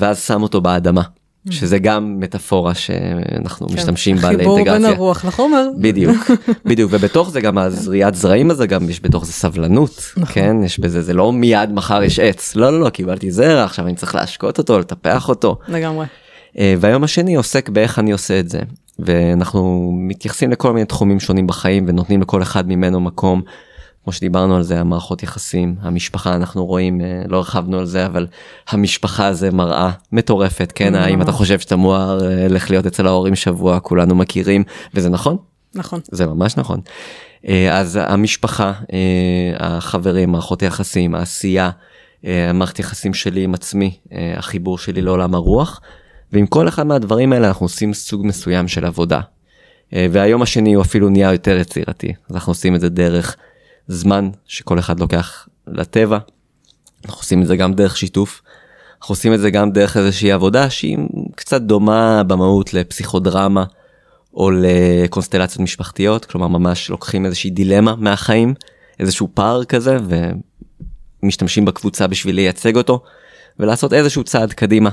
Speaker 2: ואז שם אותו באדמה שזה גם מטאפורה שאנחנו משתמשים בה
Speaker 1: כן. חיבור בין
Speaker 2: לאינטגרציה.
Speaker 1: הרוח לחומר.
Speaker 2: בדיוק בדיוק ובתוך זה גם הזריעת זרעים הזה גם יש בתוך זה סבלנות כן יש בזה זה לא מיד מחר יש עץ לא לא לא קיבלתי זרע עכשיו אני צריך להשקות אותו לטפח אותו
Speaker 1: לגמרי.
Speaker 2: אה, והיום השני עוסק באיך אני עושה את זה ואנחנו מתייחסים לכל מיני תחומים שונים בחיים ונותנים לכל אחד ממנו מקום. כמו שדיברנו על זה המערכות יחסים המשפחה אנחנו רואים אה, לא הרחבנו על זה אבל המשפחה זה מראה מטורפת כן האם אתה חושב שאתה מואר אה, לך להיות אצל ההורים שבוע כולנו מכירים וזה נכון
Speaker 1: נכון.
Speaker 2: זה ממש נכון. אה, אז המשפחה, החברים, מערכות היחסים, העשייה, המערכת יחסים שלי עם עצמי, החיבור שלי לעולם הרוח, ועם כל אחד מהדברים האלה אנחנו עושים סוג מסוים של עבודה. והיום השני הוא אפילו נהיה יותר יצירתי, אז אנחנו עושים את זה דרך זמן שכל אחד לוקח לטבע, אנחנו עושים את זה גם דרך שיתוף, אנחנו עושים את זה גם דרך איזושהי עבודה שהיא קצת דומה במהות לפסיכודרמה. או לקונסטלציות משפחתיות, כלומר ממש לוקחים איזושהי דילמה מהחיים, איזשהו פער כזה, ומשתמשים בקבוצה בשביל לייצג אותו, ולעשות איזשהו צעד קדימה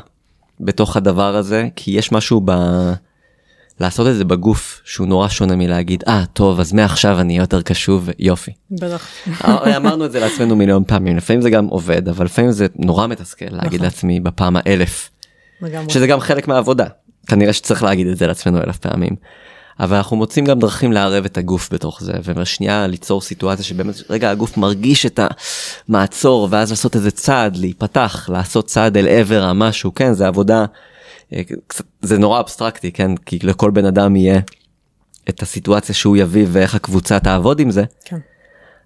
Speaker 2: בתוך הדבר הזה, כי יש משהו ב... לעשות את זה בגוף שהוא נורא שונה מלהגיד אה ah, טוב אז מעכשיו אני יותר קשוב יופי.
Speaker 1: בטח.
Speaker 2: אה, אמרנו את זה לעצמנו מיליון פעמים לפעמים זה גם עובד אבל לפעמים זה נורא מתסכל להגיד נכון. לעצמי בפעם האלף. שזה גם חלק מהעבודה כנראה שצריך להגיד את זה לעצמנו אלף פעמים. אבל אנחנו מוצאים גם דרכים לערב את הגוף בתוך זה ושנייה ליצור סיטואציה שבאמת רגע הגוף מרגיש את המעצור ואז לעשות איזה צעד להיפתח לעשות צעד אל עבר המשהו כן זה עבודה אה, זה נורא אבסטרקטי כן כי לכל בן אדם יהיה את הסיטואציה שהוא יביא ואיך הקבוצה תעבוד עם זה. כן.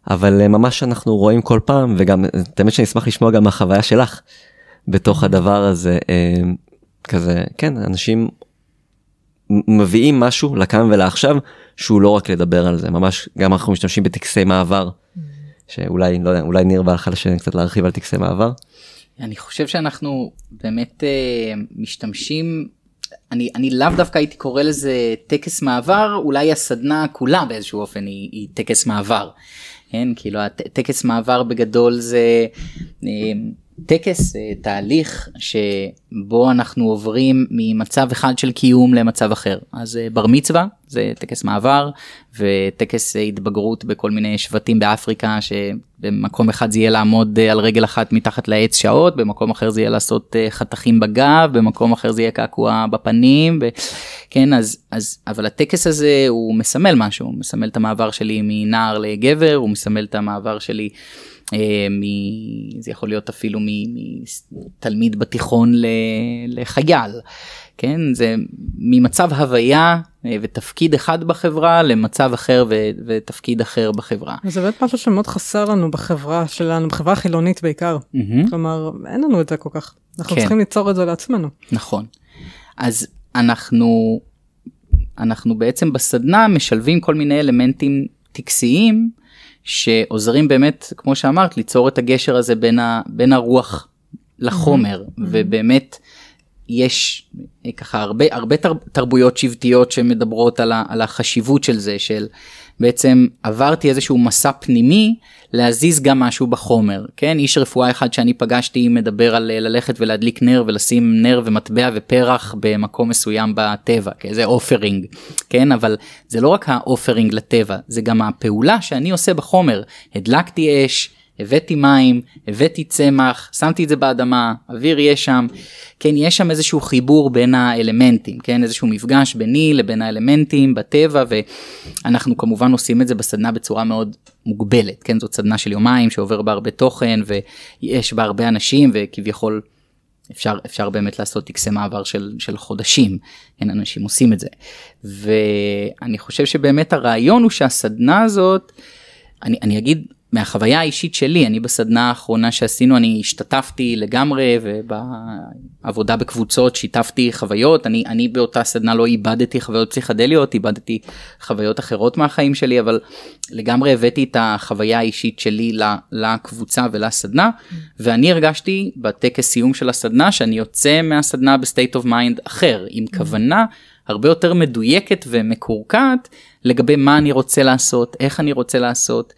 Speaker 2: אבל אה, ממש אנחנו רואים כל פעם וגם תמיד שאני אשמח לשמוע גם מהחוויה שלך בתוך הדבר הזה אה, כזה כן אנשים מביאים משהו לכאן ולעכשיו שהוא לא רק לדבר על זה ממש גם אנחנו משתמשים בטקסי מעבר שאולי לא יודע אולי ניר בא לך קצת להרחיב על טקסי מעבר.
Speaker 3: אני חושב שאנחנו באמת uh, משתמשים אני אני לאו דווקא הייתי קורא לזה טקס מעבר אולי הסדנה כולה באיזשהו אופן היא, היא טקס מעבר. כן כאילו הטקס מעבר בגדול זה. טקס, אה, תהליך שבו אנחנו עוברים ממצב אחד של קיום למצב אחר. אז אה, בר מצווה זה טקס מעבר וטקס אה, התבגרות בכל מיני שבטים באפריקה שבמקום אחד זה יהיה לעמוד על רגל אחת מתחת לעץ שעות, במקום אחר זה יהיה לעשות חתכים בגב, במקום אחר זה יהיה קעקוע בפנים, ו... כן אז אז אבל הטקס הזה הוא מסמל משהו, הוא מסמל את המעבר שלי מנער לגבר, הוא מסמל את המעבר שלי. אה. זה יכול להיות אפילו מתלמיד בתיכון לחייל, כן? זה ממצב הוויה אה, ותפקיד אחד בחברה למצב אחר. ותפקיד אחר בחברה.
Speaker 1: זה באמת משהו שמאוד חסר לנו בחברה שלנו, בחברה החילונית בעיקר. Mm-hmm. כלומר, אין לנו את זה כל כך. אנחנו כן. צריכים ליצור את זה לעצמנו.
Speaker 3: נכון. אז אנחנו, אנחנו בעצם בסדנה משלבים כל מיני אלמנטים טקסיים שעוזרים באמת כמו שאמרת ליצור את הגשר הזה בין, ה, בין הרוח לחומר mm-hmm. ובאמת יש אה, ככה הרבה הרבה תרבויות שבטיות שמדברות על, ה, על החשיבות של זה של בעצם עברתי איזשהו מסע פנימי להזיז גם משהו בחומר כן? איש רפואה אחד שאני פגשתי מדבר על ללכת ולהדליק נר ולשים נר ומטבע ופרח במקום מסוים בטבע כאיזה אופרינג כן? אבל זה לא רק האופרינג לטבע זה גם הפעולה שאני עושה בחומר. הדלקתי אש. הבאתי מים, הבאתי צמח, שמתי את זה באדמה, אוויר יש שם, כן, יש שם איזשהו חיבור בין האלמנטים, כן, איזשהו מפגש ביני לבין האלמנטים בטבע, ואנחנו כמובן עושים את זה בסדנה בצורה מאוד מוגבלת, כן, זאת סדנה של יומיים שעובר בה הרבה תוכן ויש בה הרבה אנשים וכביכול אפשר אפשר באמת לעשות טקסי מעבר של של חודשים אין אנשים עושים את זה. ואני חושב שבאמת הרעיון הוא שהסדנה הזאת אני אני אגיד מהחוויה האישית שלי אני בסדנה האחרונה שעשינו אני השתתפתי לגמרי ובעבודה בקבוצות שיתפתי חוויות אני אני באותה סדנה לא עיבדתי חוויות פסיכדליות עיבדתי חוויות אחרות מהחיים שלי אבל לגמרי הבאתי את החוויה האישית שלי לקבוצה ולסדנה ואני הרגשתי בטקס סיום של הסדנה שאני יוצא מהסדנה ב state of mind אחר עם כוונה הרבה יותר מדויקת ומקורקעת לגבי מה אני רוצה לעשות איך אני רוצה לעשות.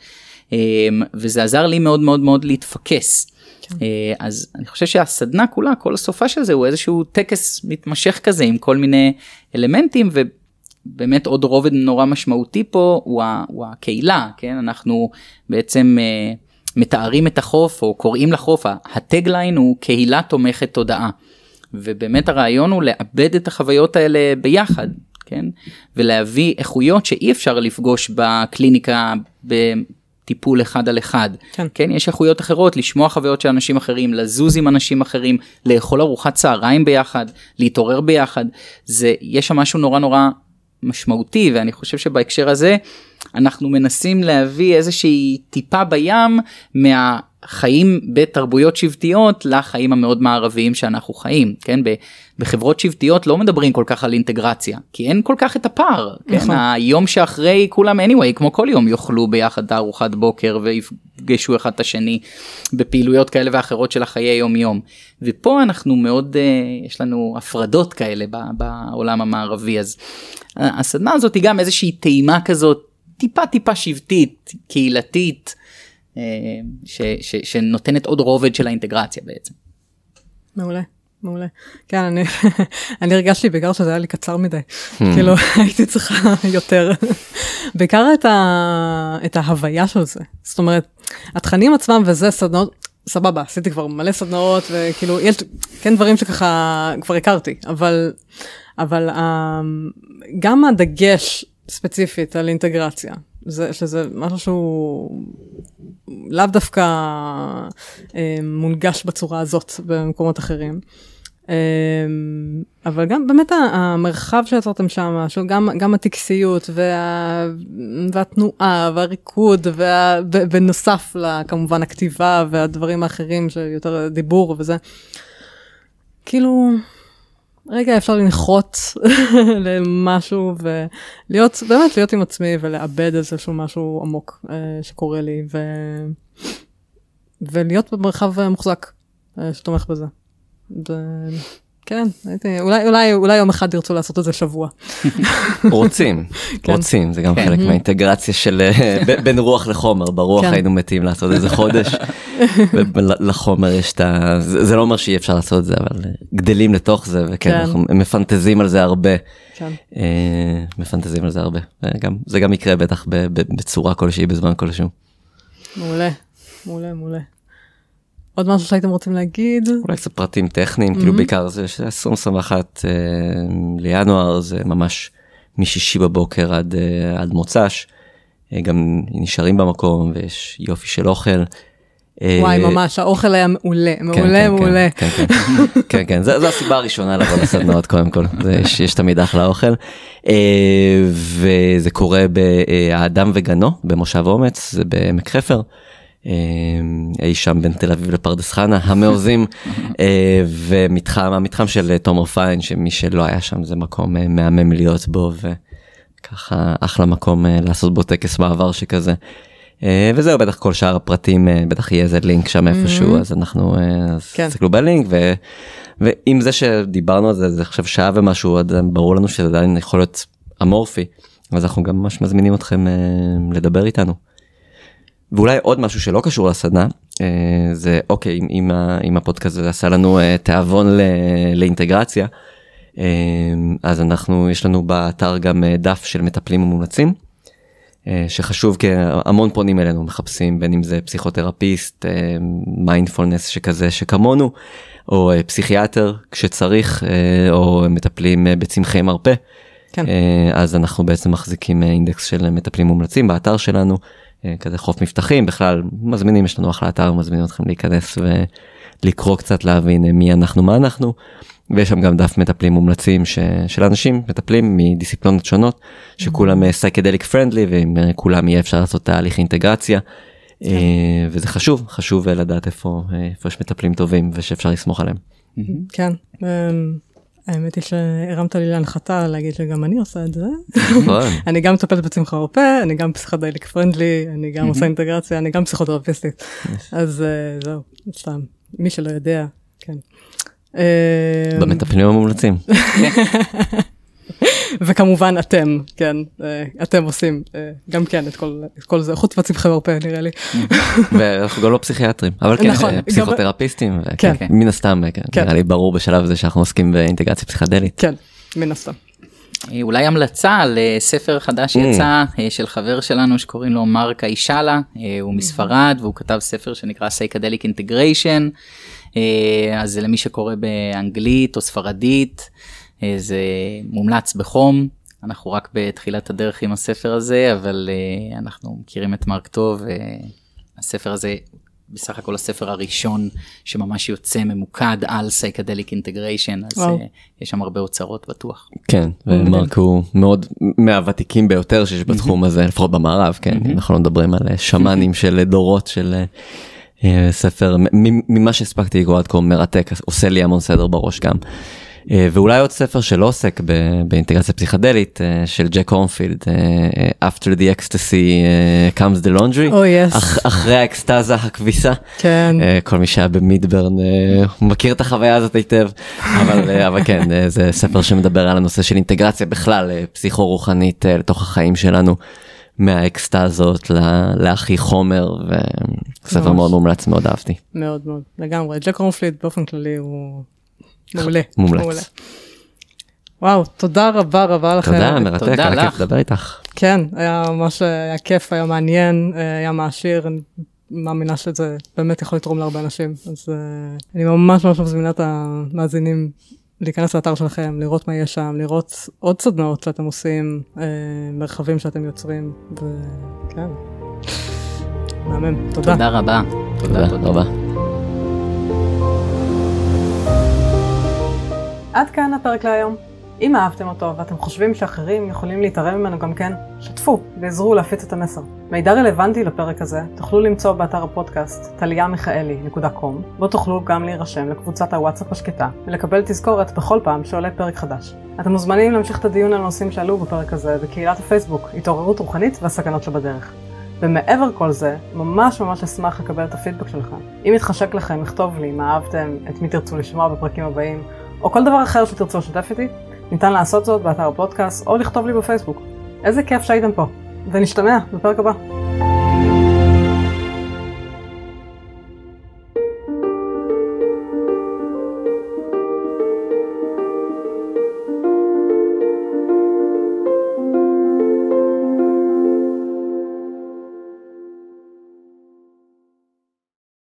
Speaker 3: אמ, וזה עזר לי מאוד מאוד מאוד להתפקס. כן. אה, אז אני חושב שהסדנה כולה כל הסופה של זה הוא איזשהו טקס מתמשך כזה עם כל מיני אלמנטים ובאמת עוד רובד נורא משמעותי פה הוא, ה, הוא הקהילה כן אנחנו בעצם uh, מתארים את החוף או קוראים לחוף הטגליין הוא קהילה תומכת תודעה. ובאמת הרעיון הוא לאבד את החוויות האלה ביחד כן ולהביא איכויות שאי אפשר לפגוש בקליניקה טיפול אחד על אחד. כן. כן, יש איכויות אחרות, לשמוע חוויות של אנשים אחרים, לזוז עם אנשים אחרים, לאכול ארוחת צהריים ביחד, להתעורר ביחד. זה, יש שם משהו נורא נורא משמעותי ואני חושב שבהקשר הזה אנחנו מנסים להביא איזושהי טיפה בים מהחיים בתרבויות שבטיות לחיים המאוד מערביים שאנחנו חיים כן? בחברות שבטיות לא מדברים כל כך על אינטגרציה כי אין כל כך את הפער כן?
Speaker 1: נכון.
Speaker 3: היום שאחרי כולם anyway כמו כל יום יאכלו ביחד ארוחת בוקר ויפגשו אחד את השני בפעילויות כאלה ואחרות של החיי יום יום ופה אנחנו מאוד uh, יש לנו הפרדות כאלה בעולם המערבי. אז ה- הסדנה הזאת היא גם איזושהי טעימה כזאת טיפה טיפה שבטית קהילתית אה, ש, ש, שנותנת עוד רובד של האינטגרציה בעצם.
Speaker 1: מעולה. מעולה. כן, אני, אני הרגשתי בעיקר שזה היה לי קצר מדי. כאילו, הייתי צריכה יותר. בעיקר את, ה, את ההוויה של זה. זאת אומרת, התכנים עצמם וזה סדנאות, סבבה, עשיתי כבר מלא סדנאות, וכאילו, יש, כן דברים שככה כבר הכרתי, אבל, אבל um, גם הדגש ספציפית על אינטגרציה, זה, שזה משהו שהוא לאו דווקא אה, מונגש בצורה הזאת במקומות אחרים. אה, אבל גם באמת המרחב שיצרתם שם, גם, גם הטקסיות וה, והתנועה והריקוד, וה, לכמובן הכתיבה והדברים האחרים שיותר דיבור וזה, כאילו, רגע אפשר לנחות למשהו ולהיות, באמת להיות עם עצמי ולאבד איזשהו משהו עמוק אה, שקורה לי ו... ולהיות במרחב מוחזק אה, שתומך בזה. ו... כן, הייתי, אולי, אולי, אולי יום אחד ירצו לעשות את זה שבוע.
Speaker 2: רוצים,
Speaker 1: כן.
Speaker 2: רוצים, זה גם
Speaker 3: כן.
Speaker 2: חלק מהאינטגרציה של אה, בין רוח לחומר, ברוח
Speaker 1: כן.
Speaker 2: היינו מתים לעשות איזה חודש, ולחומר יש את ה... זה זה לא אומר שאי אפשר לעשות את זה, אבל גדלים לתוך זה, וכן,
Speaker 1: כן.
Speaker 2: אנחנו מפנטזים על זה הרבה,
Speaker 1: כן.
Speaker 2: אה, מפנטזים על זה הרבה, וגם- זה גם יקרה בטח ב- ב- בצורה כלשהי בזמן כלשהו.
Speaker 1: מעולה, מעולה, מעולה. עוד משהו שהייתם רוצים להגיד?
Speaker 2: אולי קצת פרטים טכניים, כאילו בעיקר זה ש- 2021 אה, לינואר זה ממש משישי בבוקר עד, אה, עד מוצ"ש, אה, גם נשארים במקום ויש יופי של אוכל. אה,
Speaker 1: וואי, ממש, האוכל היה מעולה, מעולה,
Speaker 2: כן,
Speaker 1: מעולה.
Speaker 2: כן, כן, כן, כן, זו זו הסיבה הראשונה לבוא לסדנאות קודם כל, זה, יש, תמיד אחלה אוכל. אה, וזה קורה באדם וגנו במושב אומץ, זה בעמק חפר. אה, אי שם בין תל אביב לפרדס חנה המעוזים אה, ומתחם המתחם של תומר פיין שמי שלא היה שם זה מקום אה, מהמם להיות בו וככה אחלה מקום אה, לעשות בו טקס מעבר שכזה. אה, וזהו בטח כל שאר הפרטים אה, בטח יהיה איזה לינק שם איפשהו אז אנחנו אה,
Speaker 1: כן.
Speaker 2: תסתכלו בלינק ו, ועם זה שדיברנו על זה זה עכשיו שעה ומשהו ברור לנו שזה עדיין יכול להיות אמורפי אז אנחנו גם ממש מזמינים אתכם אה, לדבר איתנו. ואולי עוד משהו שלא קשור לסדנה אה, זה אוקיי אם, אם, הפודקאסט הזה עשה לנו אה, תיאבון ל, לאינטגרציה אה, אז אנחנו יש לנו באתר גם דף של מטפלים מומלצים. אה, שחשוב כי המון פונים אלינו מחפשים בין אם זה פסיכותרפיסט מיינדפולנס שכזה שכמונו או פסיכיאטר כשצריך או מטפלים בצמחי מרפא.
Speaker 1: כן.
Speaker 2: אז אנחנו בעצם מחזיקים אינדקס של מטפלים מומלצים באתר שלנו כזה חוף מבטחים בכלל מזמינים יש לנו אחלה אתר מזמינים אתכם להיכנס ולקרוא קצת להבין אה, מי אנחנו מה אנחנו. ויש שם גם דף מטפלים מומלצים ש... של אנשים מטפלים מדיסציפלונות שונות שכולם סייקדליק פרנדלי ועם אה, כולם יהיה אפשר לעשות תהליך אינטגרציה. אה, וזה חשוב חשוב אה, לדעת איפה אה, איפה יש מטפלים טובים ושאפשר לסמוך עליהם.
Speaker 1: כן. אמ, האמת היא שהרמת לי להנחתה להגיד שגם אני עושה את זה.
Speaker 2: נכון.
Speaker 1: אני גם מטפלת בצמחה רופא, אני גם פסיכדליק פרנדלי, אני גם עושה אינטגרציה, אני גם פסיכותרפיסטית. אז אה, זהו, סתם, מי שלא יודע, כן. אה,
Speaker 2: במטפלים המומלצים.
Speaker 1: וכמובן אתם, כן, אה, אתם עושים אה, גם כן את כל, את כל זה, חוץ מהצמחי מרפא נראה לי.
Speaker 2: ואנחנו גם לא פסיכיאטרים אבל כן
Speaker 1: נכון,
Speaker 2: אה,
Speaker 1: גם-
Speaker 2: פסיכותרפיסטים
Speaker 1: כן.
Speaker 2: וכן, מן הסתם כן,
Speaker 1: כן.
Speaker 2: נראה לי ברור בשלב הזה שאנחנו עוסקים באינטגרציה פסיכדלית.
Speaker 1: כן, מן הסתם.
Speaker 3: אולי המלצה על אה, ספר חדש שיצא אה, של חבר שלנו שקוראים לו מרק אישאלה, הוא מספרד והוא כתב ספר שנקרא Integration, אה, אז זה למי שקורא באנגלית או ספרדית, זה מומלץ בחום, אנחנו רק בתחילת הדרך עם הספר הזה, אבל אה, אנחנו מכירים את מרק טוב, אה, הספר הזה בסך הכל הספר הראשון שממש יוצא ממוקד על סייקדליק אינטגריישן אז
Speaker 1: וואו.
Speaker 3: אה, יש שם הרבה אוצרות בטוח.
Speaker 2: כן, ומרק הוא מאוד מהוותיקים ביותר שיש בתחום הזה, לפחות במערב, כן, אנחנו לא מדברים על אה, שמאנים של דורות של אה, אה, ספר, ממה שהספקתי לקרוא עד כה מרתק, עושה לי המון סדר בראש גם. אה, ואולי עוד ספר שלא עוסק באינטגרציה פסיכדלית אה, של ג'ק הורנפילד, אה, After the Ecstasy comes the laundry,
Speaker 1: Oh, yes.
Speaker 2: אח- אחרי האקסטזה הכביסה.
Speaker 1: כן.
Speaker 2: כל מי שהיה במידברן מכיר את החוויה הזאת היטב אבל אבל כן זה ספר שמדבר על הנושא של אינטגרציה בכלל פסיכו רוחנית אה, לתוך החיים שלנו. מהאקסטזות להכי חומר וספר. מאוד מומלץ מאוד אהבתי.
Speaker 1: מאוד מאוד, לגמרי. ג'ק הורנפליד באופן כללי הוא מעולה.
Speaker 2: מומלץ.
Speaker 1: וואו, תודה רבה רבה לכם.
Speaker 2: תודה מרתק
Speaker 3: תודה
Speaker 2: היה כיף. לדבר איתך.
Speaker 1: כן, היה ממש היה כיף, היה מעניין, אה, היה מעשיר, אני מאמינה שזה באמת יכול לתרום להרבה אנשים. אז אה, אני ממש ממש מזמינה את המאזינים להיכנס לאתר שלכם, לראות מה יש שם, לראות עוד סדנאות שאתם עושים, אה, מרחבים שאתם יוצרים, וכן, מהמם, תודה.
Speaker 3: תודה רבה.
Speaker 2: תודה רבה.
Speaker 1: עד כאן הפרק להיום. אם אהבתם אותו ואתם חושבים שאחרים יכולים להתערב ממנו גם כן, שתפו ועזרו להפיץ את המסר. מידע רלוונטי לפרק הזה תוכלו למצוא באתר הפודקאסט טליאמיכאלי.com, בו תוכלו גם להירשם לקבוצת הוואטסאפ השקטה ולקבל תזכורת בכל פעם שעולה פרק חדש. אתם מוזמנים להמשיך את הדיון על הנושאים שעלו בפרק הזה בקהילת הפייסבוק התעוררות רוחנית והסכנות שבדרך. ומעבר כל זה, ממש ממש אשמח לקבל את הפידבק שלכם. אם יתחשק לכם, לכתוב לי מה אהבתם, את מי תרצו לשמוע בפרקים הבאים, או כל דבר אחר שתרצו לשתף איתי, ניתן לעשות זאת באתר הפודקאסט או לכתוב לי בפייסבוק. איזה כיף שהייתם פה, ונשתמע בפרק הבא.